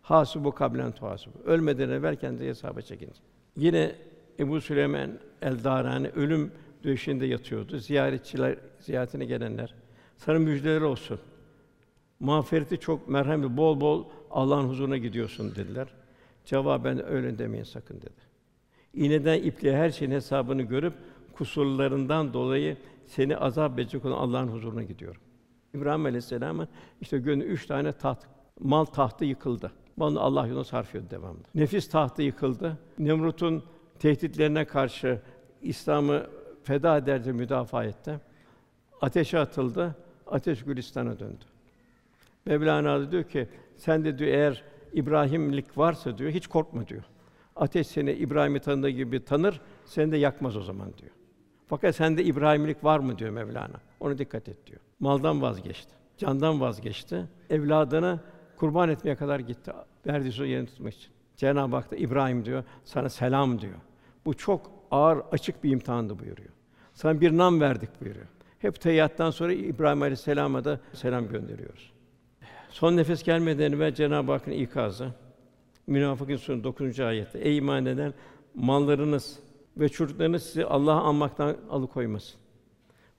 Hasibu kablen tuhasibu. Ölmeden evvel kendi hesaba çekin. Yine Ebu Süleyman el-Darani ölüm döşeğinde yatıyordu. Ziyaretçiler, ziyaretine gelenler. Sana müjdeler olsun. Mağfireti çok merhametli, bol bol Allah'ın huzuruna gidiyorsun dediler. Cevaben öyle demeyin sakın dedi. İğneden ipliğe her şeyin hesabını görüp kusurlarından dolayı seni azap edecek olan Allah'ın huzuruna gidiyorum. İbrahim Aleyhisselam'ın işte gönlü üç tane taht, mal tahtı yıkıldı. Malını Allah yoluna sarf ediyor devamlı. Nefis tahtı yıkıldı. Nemrut'un tehditlerine karşı İslam'ı feda ederce müdafaa etti. Ateşe atıldı. Ateş Gülistan'a döndü. Mevlana da diyor ki sen de diyor eğer İbrahimlik varsa diyor hiç korkma diyor. Ateş seni İbrahim'i tanıdığı gibi tanır, seni de yakmaz o zaman diyor. Fakat sende İbrahimlik var mı diyor Mevlana. Ona dikkat et diyor. Maldan vazgeçti. Candan vazgeçti. Evladını kurban etmeye kadar gitti. Verdiği sözü yerini tutmak için. Cenab-ı Hak da İbrahim diyor, sana selam diyor. Bu çok ağır, açık bir imtihandı buyuruyor. Sana bir nam verdik buyuruyor. Hep teyyattan sonra İbrahim Aleyhisselam'a da selam gönderiyoruz. Son nefes gelmeden evvel Cenab-ı Hakk'ın ikazı. Münafıkın Suresi 9. ayette. Ey iman eden mallarınız ve çocuklarınız sizi Allah'ı anmaktan alıkoymasın.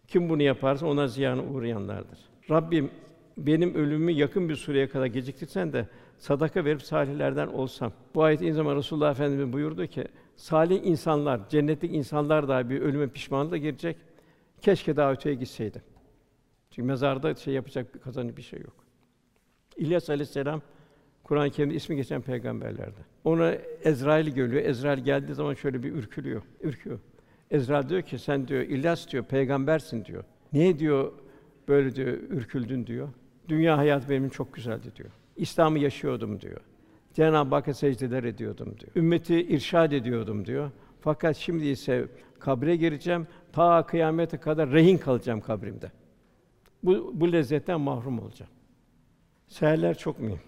Kim bunu yaparsa ona ziyana uğrayanlardır. Rabbim benim ölümümü yakın bir süreye kadar geciktirsen de sadaka verip salihlerden olsam. Bu ayet in zaman Resulullah Efendimiz buyurdu ki salih insanlar, cennetlik insanlar da bir ölüme pişmanlıkla girecek. Keşke daha öteye gitseydim. Çünkü mezarda şey yapacak bir kazanacak bir şey yok. İlyas Aleyhisselam Kur'an-ı Kerim'de ismi geçen peygamberlerden. Ona Ezrail geliyor. Ezrail geldiği zaman şöyle bir ürkülüyor. Ürküyor. Ezrail diyor ki sen diyor İlyas diyor peygambersin diyor. Niye diyor böyle diyor ürküldün diyor. Dünya hayatı benim çok güzeldi diyor. İslam'ı yaşıyordum diyor. Cenab-ı Hakk'a secdeler ediyordum diyor. Ümmeti irşad ediyordum diyor. Fakat şimdi ise kabre gireceğim. Ta kıyamete kadar rehin kalacağım kabrimde. Bu bu lezzetten mahrum olacağım. Seherler çok mühim.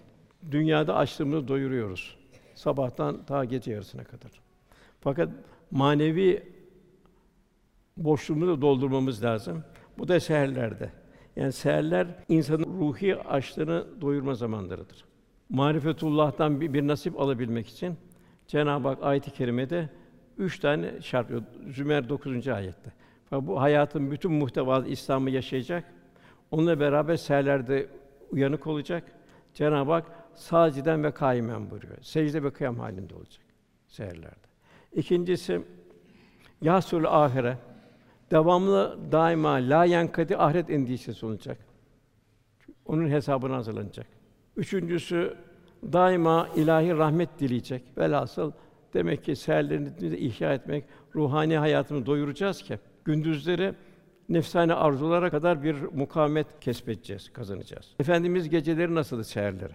Dünyada açlığımızı doyuruyoruz. Sabahtan ta gece yarısına kadar. Fakat manevi boşluğumuzu doldurmamız lazım. Bu da seherlerde. Yani seherler insanın ruhi açlığını doyurma zamanlarıdır. Marifetullah'tan bir, bir nasip alabilmek için Cenab-ı Hak ayet-i kerimede üç tane şart veriyor. Zümer 9. ayette. Fakat bu hayatın bütün muhtevası İslam'ı yaşayacak. Onunla beraber seherlerde uyanık olacak. Cenab-ı Hak saciden ve kaimen buyuruyor. Secde ve kıyam halinde olacak seherlerde. İkincisi yasul ahire devamlı daima la yankadi ahiret endişesi olacak. Onun hesabına hazırlanacak. Üçüncüsü daima ilahi rahmet dileyecek. Velhasıl demek ki seherlerimizi ihya etmek, ruhani hayatımızı doyuracağız ki gündüzleri nefsane arzulara kadar bir mukavemet kesbedeceğiz, kazanacağız. Efendimiz geceleri nasıldı seherleri?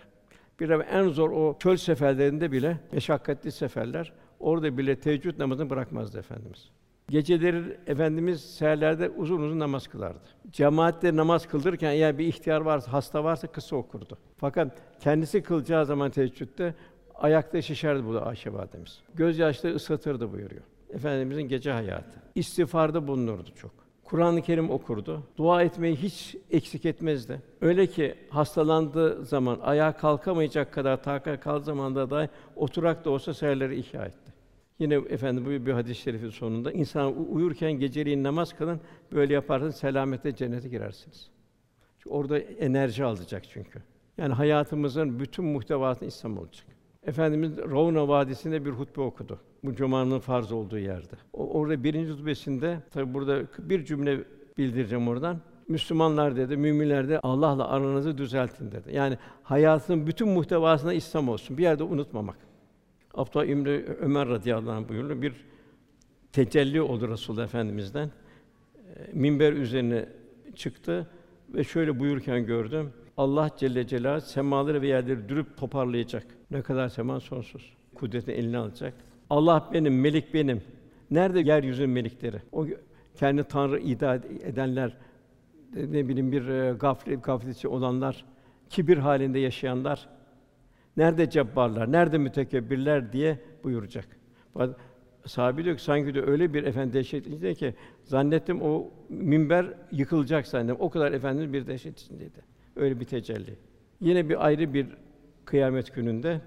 Bir en zor o çöl seferlerinde bile meşakkatli seferler orada bile teheccüd namazını bırakmazdı efendimiz. Geceleri efendimiz seherlerde uzun uzun namaz kılardı. Cemaatle namaz kıldırırken eğer bir ihtiyar varsa, hasta varsa kısa okurdu. Fakat kendisi kılacağı zaman teheccüdde ayakta şişerdi bu da Ayşe validemiz. Gözyaşları ıslatırdı buyuruyor. Efendimizin gece hayatı. İstiğfarda bulunurdu çok. Kur'an-ı Kerim okurdu. Dua etmeyi hiç eksik etmezdi. Öyle ki hastalandığı zaman ayağa kalkamayacak kadar takat kal zamanda da oturak da olsa seherleri ihya etti. Yine efendim bu bir hadis-i şerifin sonunda insan uyurken geceliğin namaz kılın. Böyle yaparsanız selamete cennete girersiniz. Çünkü orada enerji alacak çünkü. Yani hayatımızın bütün muhtevasını İslam olacak. Efendimiz Ravna Vadisi'nde bir hutbe okudu. Bu cumanın farz olduğu yerde. O, orada birinci hutbesinde tabi burada bir cümle bildireceğim oradan. Müslümanlar dedi, müminler de Allah'la aranızı düzeltin dedi. Yani hayatın bütün muhtevasına İslam olsun. Bir yerde unutmamak. Abdullah İbni Ömer radıyallahu anh buyurdu. Bir tecelli oldu Resulullah Efendimiz'den. E, minber üzerine çıktı ve şöyle buyurken gördüm. Allah Celle Celaluhu semaları ve yerleri dürüp toparlayacak. Ne kadar sema sonsuz. Kudretini eline alacak. Allah benim, melik benim. Nerede yeryüzünün melikleri? O kendi tanrı iddia edenler, ne bileyim bir gaflet gafletçi olanlar, kibir halinde yaşayanlar, nerede cebbarlar, nerede mütekebbirler diye buyuracak. Sahabi diyor ki sanki de öyle bir efendi dehşet içinde ki zannettim o minber yıkılacak zannettim. O kadar efendimiz bir dehşet içindeydi. Öyle bir tecelli. Yine bir ayrı bir kıyamet gününde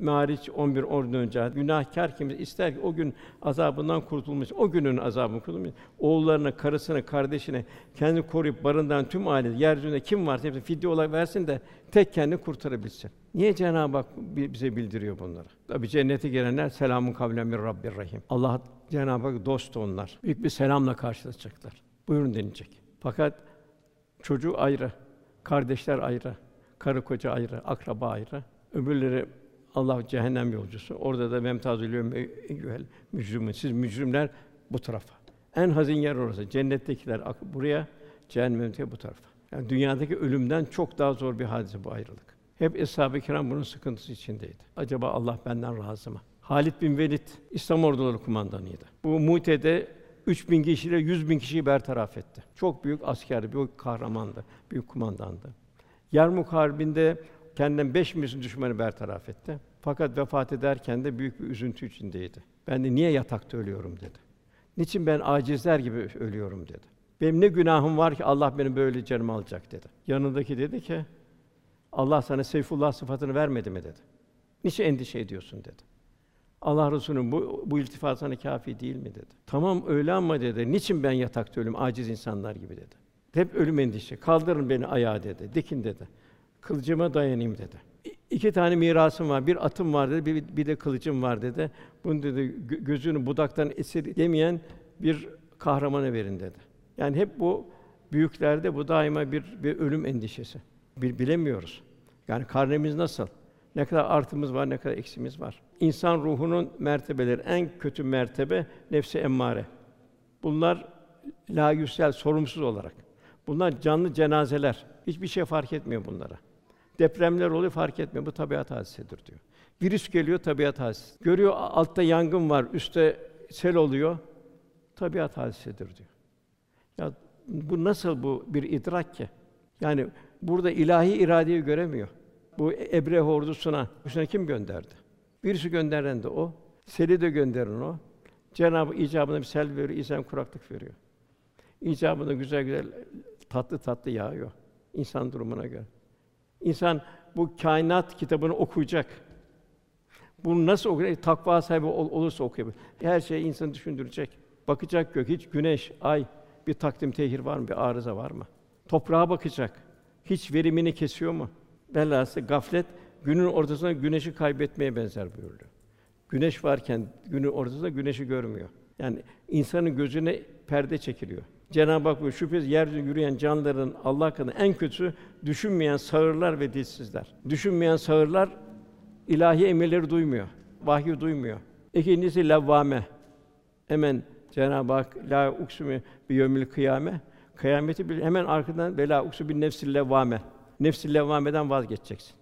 Mariç 11 10 önce günahkar kim ister ki o gün azabından kurtulmuş, o günün azabından kurtulmuş. Oğullarına, karısına, kardeşine kendi koruyup barındıran tüm aile yeryüzünde kim varsa hepsi fidye olarak versin de tek kendini kurtarabilsin. Niye Cenab-ı Hak bize bildiriyor bunları? Tabi cennete girenler selamun kavlen min Rabbir Rahim. Allah Cenab-ı Hak dost onlar. Büyük bir selamla karşılaşacaklar. Buyurun denilecek. Fakat çocuğu ayrı, kardeşler ayrı, karı koca ayrı, akraba ayrı. Öbürleri Allah cehennem yolcusu. Orada da memtazülüyorum eyyuhel mücrimun. Siz mücrimler bu tarafa. En hazin yer orası. Cennettekiler buraya, cehennemdeki bu tarafa. Yani dünyadaki ölümden çok daha zor bir hadise bu ayrılık. Hep eshab-ı kiram bunun sıkıntısı içindeydi. Acaba Allah benden razı mı? Halid bin Velid İslam orduları kumandanıydı. Bu Mute'de 3000 kişiyle 100 bin kişiyi bertaraf etti. Çok büyük asker, büyük kahramandı, büyük kumandandı. Yarmuk Harbi'nde kendinden 5 milyon düşmanı bertaraf etti. Fakat vefat ederken de büyük bir üzüntü içindeydi. Ben de niye yatakta ölüyorum dedi. Niçin ben acizler gibi ölüyorum dedi. Benim ne günahım var ki Allah benim böyle canımı alacak dedi. Yanındaki dedi ki Allah sana Seyfullah sıfatını vermedi mi dedi. Niçin endişe ediyorsun dedi. Allah Resulü'nün bu, bu iltifat kâfi değil mi dedi. Tamam öyle ama dedi. Niçin ben yatakta ölüm aciz insanlar gibi dedi. Hep ölüm endişe. Kaldırın beni ayağa dedi. Dikin dedi. Kılıcıma dayanayım dedi. İki tane mirasım var. Bir atım var dedi. Bir, bir de kılıcım var dedi. Bunu dedi gözünü budaktan esir demeyen bir kahramana verin dedi. Yani hep bu Büyüklerde bu daima bir bir ölüm endişesi. Bir bilemiyoruz. Yani karnemiz nasıl? Ne kadar artımız var, ne kadar eksimiz var. İnsan ruhunun mertebeleri en kötü mertebe nefsi emmare. Bunlar la yüsel sorumsuz olarak. Bunlar canlı cenazeler. Hiçbir şey fark etmiyor bunlara. Depremler oluyor fark etmiyor. Bu tabiat hadisesidir diyor. Virüs geliyor tabiat hadisesi. Görüyor altta yangın var, üstte sel oluyor. Tabiat hadisesidir diyor. Ya bu nasıl bu bir idrak ki? Yani burada ilahi iradeyi göremiyor. Bu Ebre ordusuna, üstüne kim gönderdi? Virüsü gönderen de o. Seli de gönderen o. Cenab-ı icabına bir sel veriyor, İslam kuraklık veriyor. İcabında güzel güzel tatlı tatlı yağıyor insan durumuna göre. İnsan bu kainat kitabını okuyacak. Bunu nasıl okuyacak? Takva sahibi ol, olursa okuyabilir. Her şey insanı düşündürecek. Bakacak gök, hiç güneş, ay bir takdim tehir var mı? Bir arıza var mı? Toprağa bakacak. Hiç verimini kesiyor mu? Velhâsıl gaflet günün ortasında güneşi kaybetmeye benzer buyuruyor. Güneş varken günün ortasında güneşi görmüyor. Yani insanın gözüne perde çekiliyor. Cenab-ı Hak bu şüphesiz yeryüzünde yürüyen canlıların Allah hakkında en kötüsü düşünmeyen sağırlar ve dilsizler. Düşünmeyen sağırlar ilahi emirleri duymuyor. Vahyi duymuyor. İkincisi levvame. Hemen Cenab-ı Hak la uksumi bi yevmil kıyame. Kıyameti bir hemen arkadan vela uksu bin nefsil levvame. Nefsil levvameden vazgeçeceksin.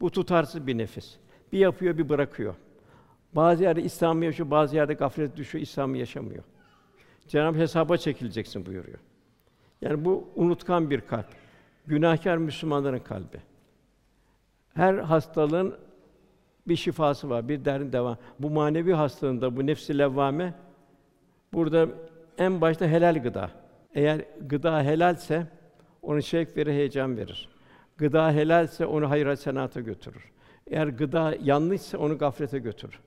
Bu tutarsız bir nefis. Bir yapıyor, bir bırakıyor. Bazı yerde İslam'ı yaşıyor, bazı yerde gaflet düşüyor, İslam'ı yaşamıyor. Cenab-ı hesaba çekileceksin buyuruyor. Yani bu unutkan bir kalp. Günahkar Müslümanların kalbi. Her hastalığın bir şifası var, bir derdin devam. Bu manevi hastalığında bu nefsi levvame burada en başta helal gıda. Eğer gıda helalse onu şevk verir, heyecan verir. Gıda helalse onu hayır hasenata götürür. Eğer gıda yanlışsa onu gaflete götürür.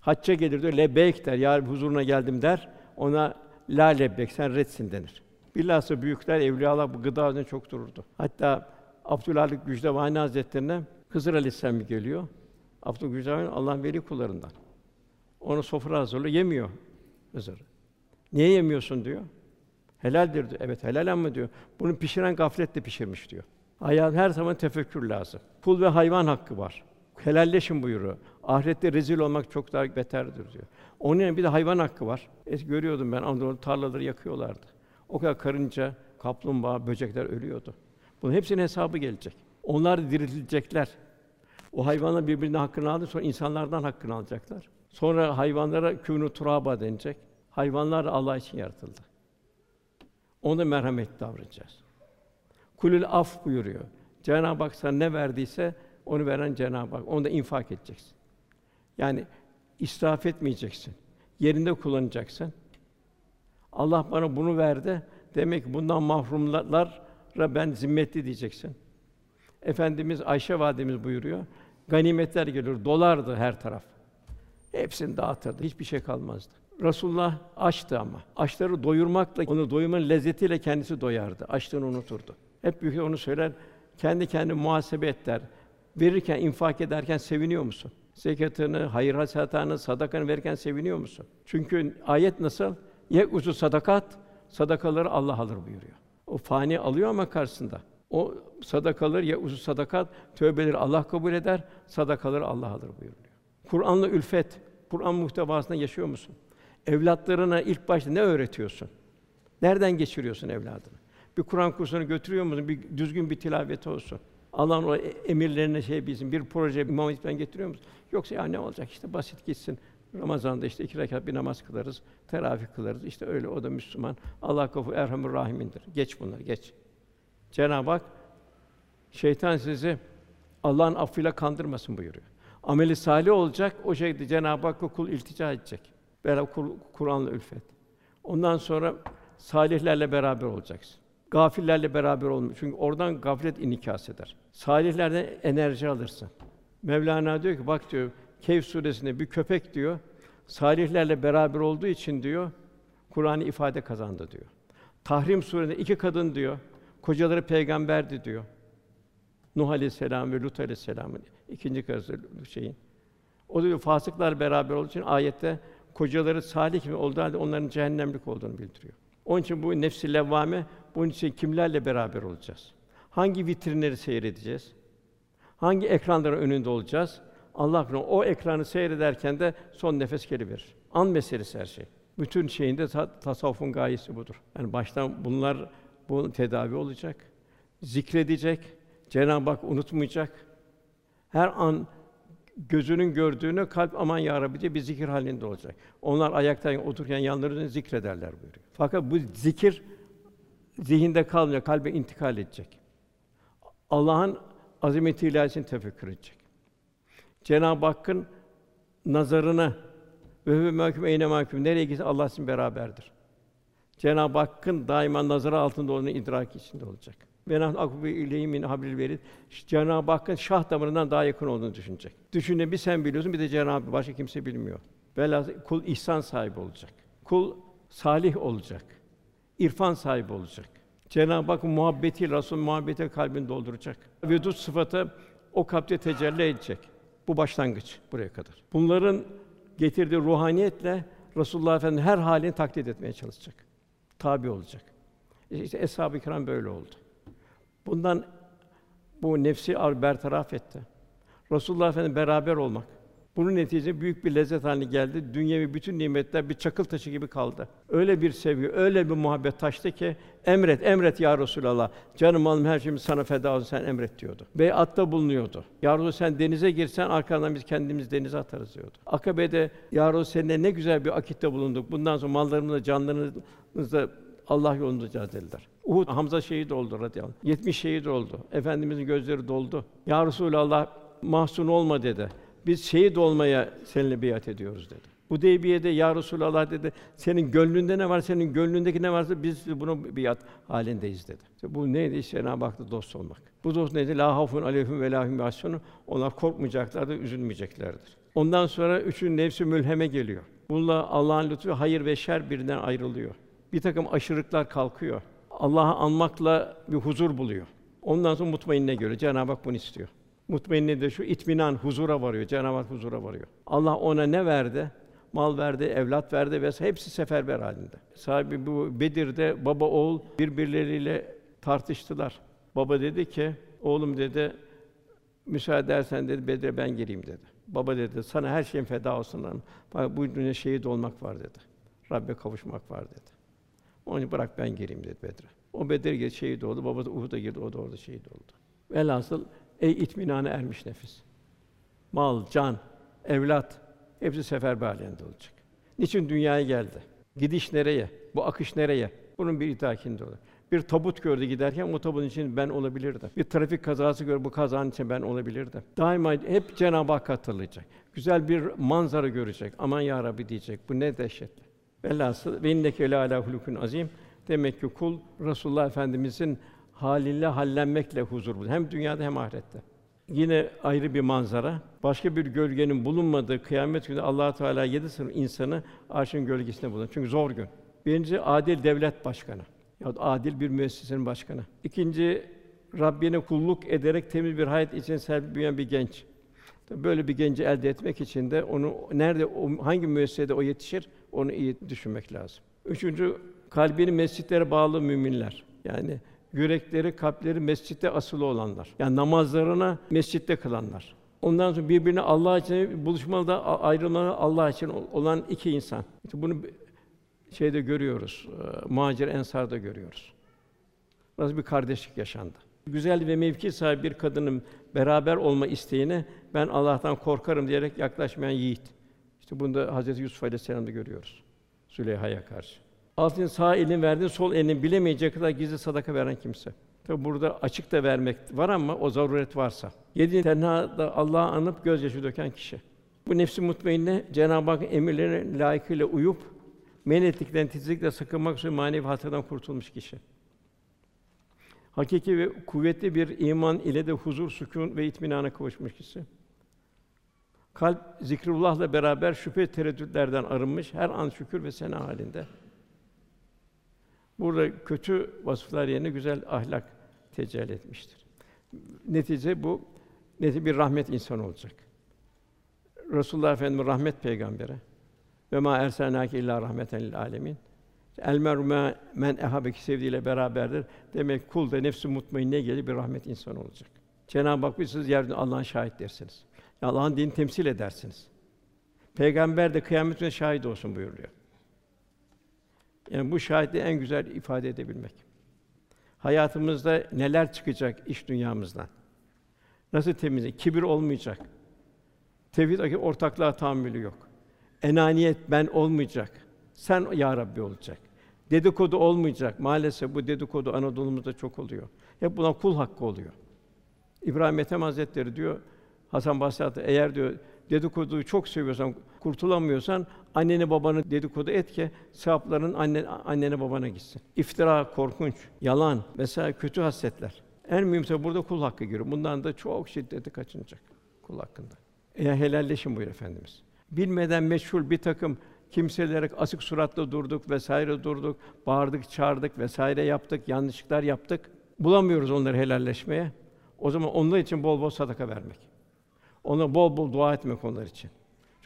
Hacca gelir diyor, lebeyk der, yar huzuruna geldim der. Ona la lebbek, sen redsin denir. Bilhassa büyükler, evliyalar bu gıda üzerine çok dururdu. Hatta Abdülhalik Gücdevani Hazretlerine Hızır Aleyhisselam geliyor. Abdülhalik Gücdevani Allah'ın veli kullarından. Onu sofra hazırlıyor, yemiyor Hızır. Niye yemiyorsun diyor. Helaldir diyor. Evet helal ama diyor. Bunu pişiren gafletle pişirmiş diyor. Hayat her zaman tefekkür lazım. Kul ve hayvan hakkı var. Helalleşin buyuruyor. Ahirette rezil olmak çok daha beterdir diyor. Onun yerine bir de hayvan hakkı var. Es görüyordum ben Anadolu tarlaları yakıyorlardı. O kadar karınca, kaplumbağa, böcekler ölüyordu. Bunun hepsinin hesabı gelecek. Onlar diriltilecekler. O hayvanlar birbirine hakkını aldı, sonra insanlardan hakkını alacaklar. Sonra hayvanlara kûnû turaba denecek. Hayvanlar Allah için yaratıldı. Ona merhamet davranacağız. Kulül af buyuruyor. Cenab-ı Hak sana ne verdiyse onu veren Cenab-ı Hak. Onu da infak edeceksin. Yani israf etmeyeceksin. Yerinde kullanacaksın. Allah bana bunu verdi. Demek ki bundan mahrumlara ben zimmetli diyeceksin. Efendimiz Ayşe validemiz buyuruyor. Ganimetler geliyor, dolardı her taraf. Hepsini dağıtırdı, hiçbir şey kalmazdı. Resulullah açtı ama. Açları doyurmakla, onu doyurmanın lezzetiyle kendisi doyardı. Açlığını unuturdu. Hep büyük onu söyler, kendi kendi muhasebe et der. Verirken, infak ederken seviniyor musun? Zekatını, hayır hasenatını, sadakanı verirken seviniyor musun? Çünkü ayet nasıl? Ye uzu sadakat, sadakaları Allah alır buyuruyor. O fani alıyor ama karşısında. O sadakaları ya uzu sadakat, tövbeleri Allah kabul eder, sadakaları Allah alır buyuruyor. Kur'an'la ülfet, Kur'an muhtevasında yaşıyor musun? Evlatlarına ilk başta ne öğretiyorsun? Nereden geçiriyorsun evladını? Bir Kur'an kursuna götürüyor musun? Bir düzgün bir tilaveti olsun. Allah'ın o emirlerine şey bilsin. Bir proje İmam Hatip'ten getiriyor musun? Yoksa ya ne olacak işte basit gitsin. Ramazan'da işte iki rekat bir namaz kılarız, teravih kılarız. İşte öyle o da Müslüman. Allah kafu erhamur rahimindir. Geç bunları, geç. Cenab-ı Hak şeytan sizi Allah'ın affıyla kandırmasın buyuruyor. Ameli salih olacak, o şekilde Cenab-ı Hakk'a kul iltica edecek. Beraber Kur'an'la ülfet. Ondan sonra salihlerle beraber olacaksın. Gafillerle beraber olma. Çünkü oradan gaflet inikas eder. Salihlerden enerji alırsın. Mevlana diyor ki bak diyor Kehf suresinde bir köpek diyor salihlerle beraber olduğu için diyor Kur'an'ı ifade kazandı diyor. Tahrim suresinde iki kadın diyor kocaları peygamberdi diyor. Nuh aleyhisselam ve Lut aleyhisselamın ikinci karısı şeyin. O diyor fasıklar beraber olduğu için ayette kocaları salih gibi olduğu halde onların cehennemlik olduğunu bildiriyor. Onun için bu nefsi levvame bunun için kimlerle beraber olacağız? Hangi vitrinleri seyredeceğiz? Hangi ekranların önünde olacağız? Allah korusun o ekranı seyrederken de son nefes geri verir. An meselesi her şey. Bütün şeyinde ta- tasavvufun gayesi budur. Yani baştan bunlar bu tedavi olacak. Zikredecek. Cenab-ı Hak unutmayacak. Her an gözünün gördüğünü kalp aman ya Rabbi diye bir zikir halinde olacak. Onlar ayakta otururken yanlarında zikrederler buyuruyor. Fakat bu zikir zihinde kalmıyor, kalbe intikal edecek. Allah'ın azameti ilahisini tefekkür edecek. Cenab-ı Hakk'ın nazarına ve ve mahkum eyne mahkum nereye gitse Allah sizin beraberdir. Cenab-ı Hakk'ın daima nazarı altında olduğunu idrak içinde olacak. Ve nahnu akbu ileyhi min hablil verid. Cenab-ı Hakk'ın şah damarından daha yakın olduğunu düşünecek. Düşüne bir sen biliyorsun, bir de Cenab-ı Hak başka kimse bilmiyor. Velhâsıl kul ihsan sahibi olacak. Kul salih olacak. İrfan sahibi olacak. Cenab-ı Hak muhabbeti, Resul muhabbeti kalbini dolduracak. Vedud sıfatı o kalpte tecelli edecek. Bu başlangıç buraya kadar. Bunların getirdiği ruhaniyetle Resulullah Efendimiz her halini taklit etmeye çalışacak. Tabi olacak. İşte eshab-ı kiram böyle oldu. Bundan bu nefsi ar bertaraf etti. Resulullah Efendimiz beraber olmak. Bunun neticesinde büyük bir lezzet haline geldi. Dünyevi bütün nimetler bir çakıl taşı gibi kaldı. Öyle bir sevgi, öyle bir muhabbet taştı ki emret, emret ya Resulallah. Canım malım her şeyim sana feda olsun sen emret diyordu. Beyatta bulunuyordu. Ya Resulallah sen denize girsen arkandan biz kendimiz denize atarız diyordu. Akabe'de ya Resulallah seninle ne güzel bir akitte bulunduk. Bundan sonra mallarımızla, canlarımızla Allah yolunda cihad. Uhud Hamza şehit oldu radıyallahu anh. 70 şehit oldu. Efendimizin gözleri doldu. Ya Resulallah mahzun olma dedi. Biz şehit olmaya seninle biat ediyoruz dedi. Bu Hudeybiye'de ya Resulallah dedi. Senin gönlünde ne var? Senin gönlündeki ne varsa biz bunu biat halindeyiz dedi. İşte bu neydi? İşte Cenab-ı Hak'ta dost olmak. Bu dost neydi? La hafun aleyhim ve lahum yahsunun. Onlar korkmayacaklardır, üzülmeyeceklerdir. Ondan sonra üçün nefsi mülheme geliyor. Bununla Allah'ın lütfu hayır ve şer birinden ayrılıyor. Bir takım aşırılıklar kalkıyor. Allah'ı anmakla bir huzur buluyor. Ondan sonra mutmainne göre Cenab-ı Hak bunu istiyor. Mutmainne de şu itminan, huzura varıyor. Cenab-ı Hak huzura varıyor. Allah ona ne verdi? Mal verdi, evlat verdi ve hepsi seferber halinde. Sahibi bu Bedir'de baba oğul birbirleriyle tartıştılar. Baba dedi ki, oğlum dedi, müsaade edersen dedi Bedir'e ben gireyim dedi. Baba dedi, sana her şeyin feda olsun. Bak bu dünya şehit olmak var dedi. Rabbe kavuşmak var dedi. Onu bırak ben gireyim dedi Bedir'e. O Bedir girdi, şehit oldu. Baba da Uhud'a girdi, o da orada şehit oldu. Velhasıl ey itminana ermiş nefis. Mal, can, evlat hepsi seferber halinde olacak. Niçin dünyaya geldi? Gidiş nereye? Bu akış nereye? Bunun bir idrakinde olur. Bir tabut gördü giderken o tabutun için ben olabilirdim. Bir trafik kazası gördü bu kazanın için ben olabilirdim. Daima hep Cenab-ı Hak hatırlayacak. Güzel bir manzara görecek. Aman ya Rabbi diyecek. Bu ne dehşetli. Velhasıl ve inneke ala hulukun azim. Demek ki kul Resulullah Efendimizin haliyle hallenmekle huzur bulur. Hem dünyada hem ahirette. Yine ayrı bir manzara. Başka bir gölgenin bulunmadığı kıyamet günü Allah Teala yedi sınıf insanı arşın gölgesinde bulunur. Çünkü zor gün. Birinci adil devlet başkanı. Ya adil bir müessesenin başkanı. İkinci Rabbine kulluk ederek temiz bir hayat için serp büyüyen bir genç. Böyle bir genci elde etmek için de onu nerede o, hangi müessesede o yetişir onu iyi düşünmek lazım. Üçüncü kalbini mescitlere bağlı müminler. Yani yürekleri, kalpleri mescitte asılı olanlar. Yani namazlarına mescitte kılanlar. Ondan sonra birbirine Allah için buluşmalı ayrılmalı Allah için olan iki insan. İşte bunu şeyde görüyoruz. E, muhacir ensarda görüyoruz. Nasıl bir kardeşlik yaşandı. Güzel ve mevki sahibi bir kadının beraber olma isteğine ben Allah'tan korkarım diyerek yaklaşmayan yiğit. İşte bunu da Hazreti Yusuf Aleyhisselam'da görüyoruz. Züleyha'ya karşı. Altın sağ elin verdiğin sol elini bilemeyecek kadar gizli sadaka veren kimse. Tabi burada açık da vermek var ama o zaruret varsa. Yedi tenhada Allah'ı anıp gözyaşı döken kişi. Bu nefsi mutmainne Cenab-ı Hak emirlerine layıkıyla uyup men ettikten titizlikle sakınmak üzere manevi hasardan kurtulmuş kişi. Hakiki ve kuvvetli bir iman ile de huzur, sükûn ve itminana kavuşmuş kişi. Kalp zikrullah'la beraber şüphe tereddütlerden arınmış, her an şükür ve sena halinde. Burada kötü vasıflar yerine güzel ahlak tecelli etmiştir. Netice bu netice bir rahmet insanı olacak. Resulullah Efendimiz rahmet peygamberi ve ma erselnâke illa rahmeten lil âlemin. El mer'u men ehabeki sevdiğiyle beraberdir. Demek kul da nefsi mutmainne gelir bir rahmet insan olacak. Cenab-ı Hak siz yerde Allah'ın şahitlersiniz. Allah'ın dinini temsil edersiniz. Peygamber de kıyamet günü şahit olsun buyuruyor. Yani bu şahitliği en güzel ifade edebilmek. Hayatımızda neler çıkacak iş dünyamızdan? Nasıl temizlik? Kibir olmayacak. Tevhid ortaklığa tahammülü yok. Enaniyet ben olmayacak. Sen ya Rabbi olacak. Dedikodu olmayacak. Maalesef bu dedikodu Anadolu'muzda çok oluyor. Hep buna kul hakkı oluyor. İbrahim Ethem Hazretleri diyor Hasan Basri eğer diyor dedikoduyu çok seviyorsan, kurtulamıyorsan anneni babanı dedikodu et ki sevapların anne, annene babana gitsin. İftira korkunç, yalan vesaire kötü hasletler. En mühimse burada kul hakkı giriyor. Bundan da çok şiddetli kaçınacak kul hakkında. Eğer helalleşin buyur efendimiz. Bilmeden meşhur bir takım kimselere asık suratla durduk vesaire durduk, bağırdık, çağırdık vesaire yaptık, yanlışlıklar yaptık. Bulamıyoruz onları helalleşmeye. O zaman onlar için bol bol sadaka vermek. Ona bol bol dua etmek onlar için.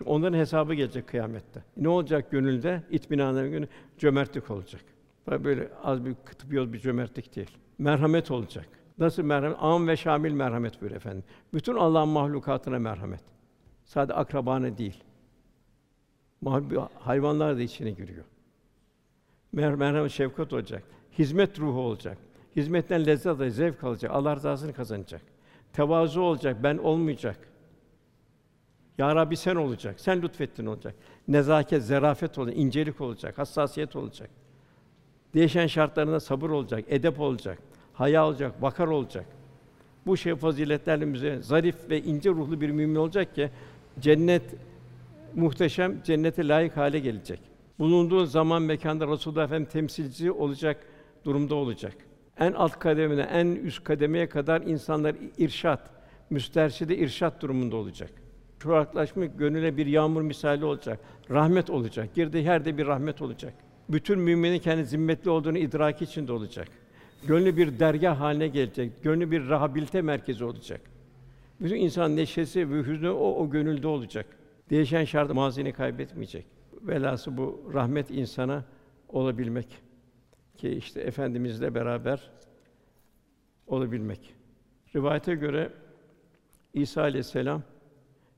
Çünkü onların hesabı gelecek kıyamette. Ne olacak gönülde? İtminanın günü cömertlik olacak. Böyle az bir kıtıp bir cömertlik değil. Merhamet olacak. Nasıl merhamet? Am ve şamil merhamet buyur efendim. Bütün Allah'ın mahlukatına merhamet. Sadece akrabana değil. Hayvanlar da içine giriyor. Mer merhamet, şefkat olacak. Hizmet ruhu olacak. Hizmetten lezzet alacak, zevk alacak. Allah rızasını kazanacak. Tevazu olacak, ben olmayacak. Ya Rabbi sen olacak. Sen lütfettin olacak. Nezaket, zerafet olacak, incelik olacak, hassasiyet olacak. Değişen şartlarında sabır olacak, edep olacak, haya olacak, vakar olacak. Bu şey faziletlerle bize zarif ve ince ruhlu bir mümin olacak ki cennet muhteşem cennete layık hale gelecek. Bulunduğu zaman mekanda Resulullah Efendimiz temsilci olacak durumda olacak. En alt kademine, en üst kademeye kadar insanlar irşat, müsterşide irşat durumunda olacak. Çoraklaşmış gönüle bir yağmur misali olacak. Rahmet olacak. Girdiği yerde bir rahmet olacak. Bütün müminin kendi zimmetli olduğunu idraki içinde olacak. Gönlü bir dergah haline gelecek. Gönlü bir rehabilite merkezi olacak. Bütün insan neşesi ve hüznü o, o gönülde olacak. Değişen şart mazini kaybetmeyecek. Velası bu rahmet insana olabilmek ki işte efendimizle beraber olabilmek. Rivayete göre İsa aleyhisselam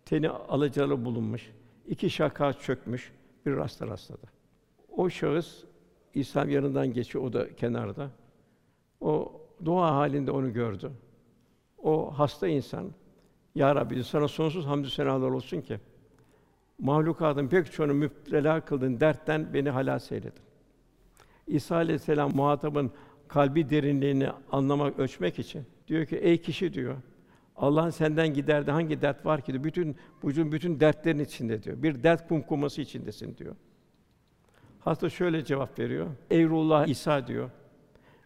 teni alacalı bulunmuş, iki şaka çökmüş, bir rasta rastladı. O şahıs İslam yanından geçiyor, o da kenarda. O dua halinde onu gördü. O hasta insan, Ya Rabbi sana sonsuz hamdü senalar olsun ki mahlukatın pek çoğunu müptela kıldın, dertten beni halas eyledin. İsa aleyhisselam muhatabın kalbi derinliğini anlamak, ölçmek için diyor ki ey kişi diyor Allah'ın senden giderdi hangi dert var ki diyor. Bütün vücudun bütün dertlerin içinde diyor. Bir dert kumkuması içindesin diyor. Hasta şöyle cevap veriyor. Ey ruhullah İsa diyor.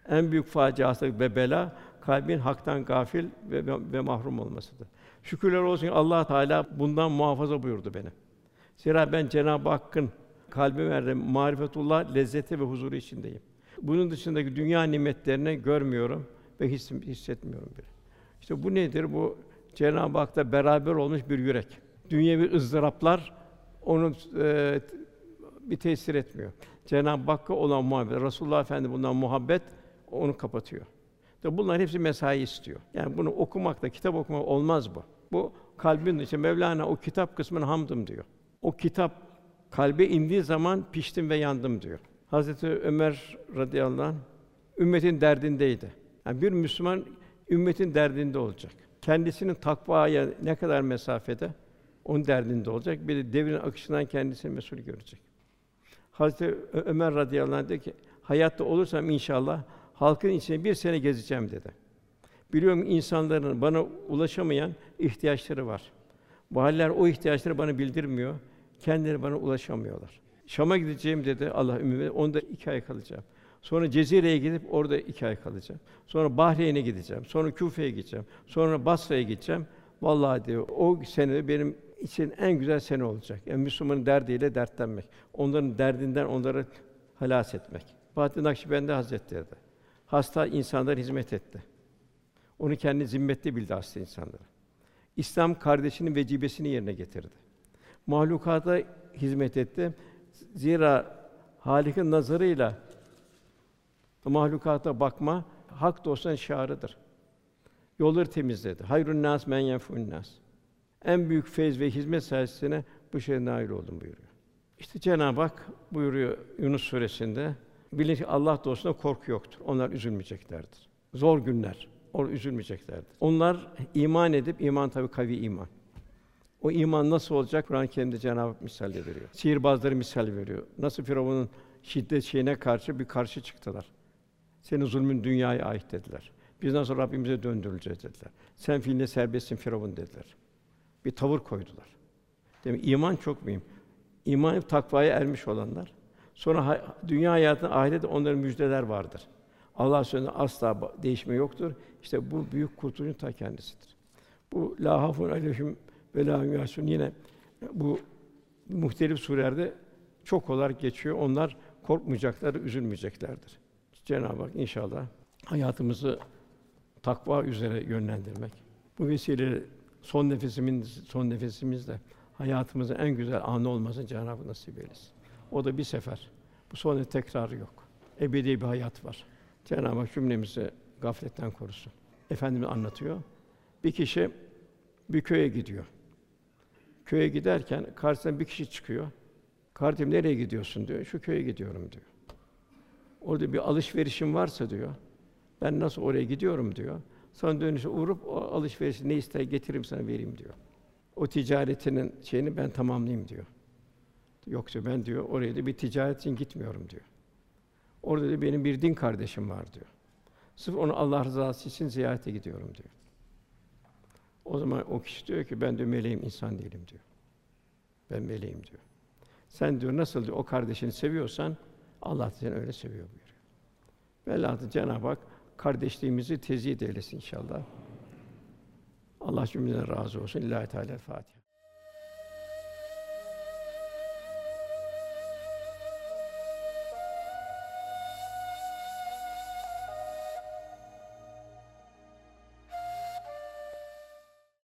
En büyük faciası ve bela kalbin haktan gafil ve, ve, ve mahrum olmasıdır. Şükürler olsun ki Allah Teala bundan muhafaza buyurdu beni. Zira ben Cenab-ı Hakk'ın kalbime verdiği marifetullah lezzeti ve huzuru içindeyim. Bunun dışındaki dünya nimetlerini görmüyorum ve hissetmiyorum bile. İşte bu nedir? Bu Cenab-ı Hak'ta beraber olmuş bir yürek. Dünyevi ızdıraplar onu e, bir tesir etmiyor. Cenab-ı Hakk'a olan muhabbet, Resulullah Efendi bundan muhabbet onu kapatıyor. Tabi bunlar hepsi mesai istiyor. Yani bunu okumakla, kitap okumak olmaz bu. Bu kalbin içi Mevlana o kitap kısmını hamdım diyor. O kitap kalbe indiği zaman piştim ve yandım diyor. Hazreti Ömer radıyallahu anh ümmetin derdindeydi. Yani bir Müslüman ümmetin derdinde olacak. Kendisinin takvaya ne kadar mesafede onun derdinde olacak. Bir de devrin akışından kendisini mesul görecek. Hazreti Ömer radıyallahu anh dedi ki hayatta olursam inşallah halkın içine bir sene gezeceğim dedi. Biliyorum insanların bana ulaşamayan ihtiyaçları var. Bu haller o ihtiyaçları bana bildirmiyor. Kendileri bana ulaşamıyorlar. Şam'a gideceğim dedi Allah ümmi. Onda iki ay kalacağım. Sonra Cezire'ye gidip orada iki ay kalacağım. Sonra Bahreyn'e gideceğim. Sonra Küfe'ye gideceğim. Sonra Basra'ya gideceğim. Vallahi diyor o sene benim için en güzel sene olacak. Yani Müslümanın derdiyle dertlenmek. Onların derdinden onları halas etmek. Fatih Nakşibendi Hazretleri de hasta insanlara hizmet etti. Onu kendi zimmetli bildi hasta insanları. İslam kardeşinin vecibesini yerine getirdi. Mahlukata hizmet etti. Zira Halik'in nazarıyla mahlukata bakma hak dostların şiarıdır. Yolları temizledi. Hayrun nas men yenfun nas. En büyük feyz ve hizmet sayesinde bu şeye nail oldum buyuruyor. İşte Cenab-ı Hak buyuruyor Yunus suresinde bilin ki Allah dostuna korku yoktur. Onlar üzülmeyeceklerdir. Zor günler. Or üzülmeyeceklerdir. Onlar iman edip iman tabii kavi iman. O iman nasıl olacak? Kur'an-ı Cenab-ı Hak misal veriyor. Sihirbazları misal veriyor. Nasıl Firavun'un şiddet şeyine karşı bir karşı çıktılar. Senin zulmün dünyaya ait dediler. Biz nasıl Rabbimize döndürüleceğiz dediler. Sen fiiline serbestsin Firavun dediler. Bir tavır koydular. Demek iman çok mühim. İman takvaya ermiş olanlar. Sonra ha- dünya hayatında ahirette onların müjdeler vardır. Allah sözünde asla değişme yoktur. İşte bu büyük kurtuluşun ta kendisidir. Bu la hafun aleyhim ve la yahzunun yine bu muhtelif surelerde çok olarak geçiyor. Onlar korkmayacaklar, üzülmeyeceklerdir. Cenab-ı Hak inşallah hayatımızı takva üzere yönlendirmek. Bu vesileyle son nefesimin son nefesimizde hayatımızın en güzel anı olmasını Cenab-ı Hak nasip eylesin. O da bir sefer. Bu sonra tekrarı yok. Ebedi bir hayat var. Cenab-ı Hak cümlemizi gafletten korusun. Efendimiz anlatıyor. Bir kişi bir köye gidiyor. Köye giderken karşısına bir kişi çıkıyor. Kardeşim nereye gidiyorsun diyor. Şu köye gidiyorum diyor. Orada bir alışverişim varsa diyor. Ben nasıl oraya gidiyorum diyor. Sonra dönüşe uğrup o alışverişi ne ister getiririm sana vereyim diyor. O ticaretinin şeyini ben tamamlayayım diyor. Yok diyor ben diyor oraya da bir ticaret için gitmiyorum diyor. Orada da benim bir din kardeşim var diyor. Sırf onu Allah rızası için ziyarete gidiyorum diyor. O zaman o kişi diyor ki ben de meleğim insan değilim diyor. Ben meleğim diyor. Sen diyor nasıl diyor o kardeşini seviyorsan Allah seni öyle seviyor buyuruyor. Velhâsıl Cenab-ı Hak kardeşliğimizi teziyid eylesin inşallah. Allah cümleden razı olsun. Lillahi Teala Fatiha.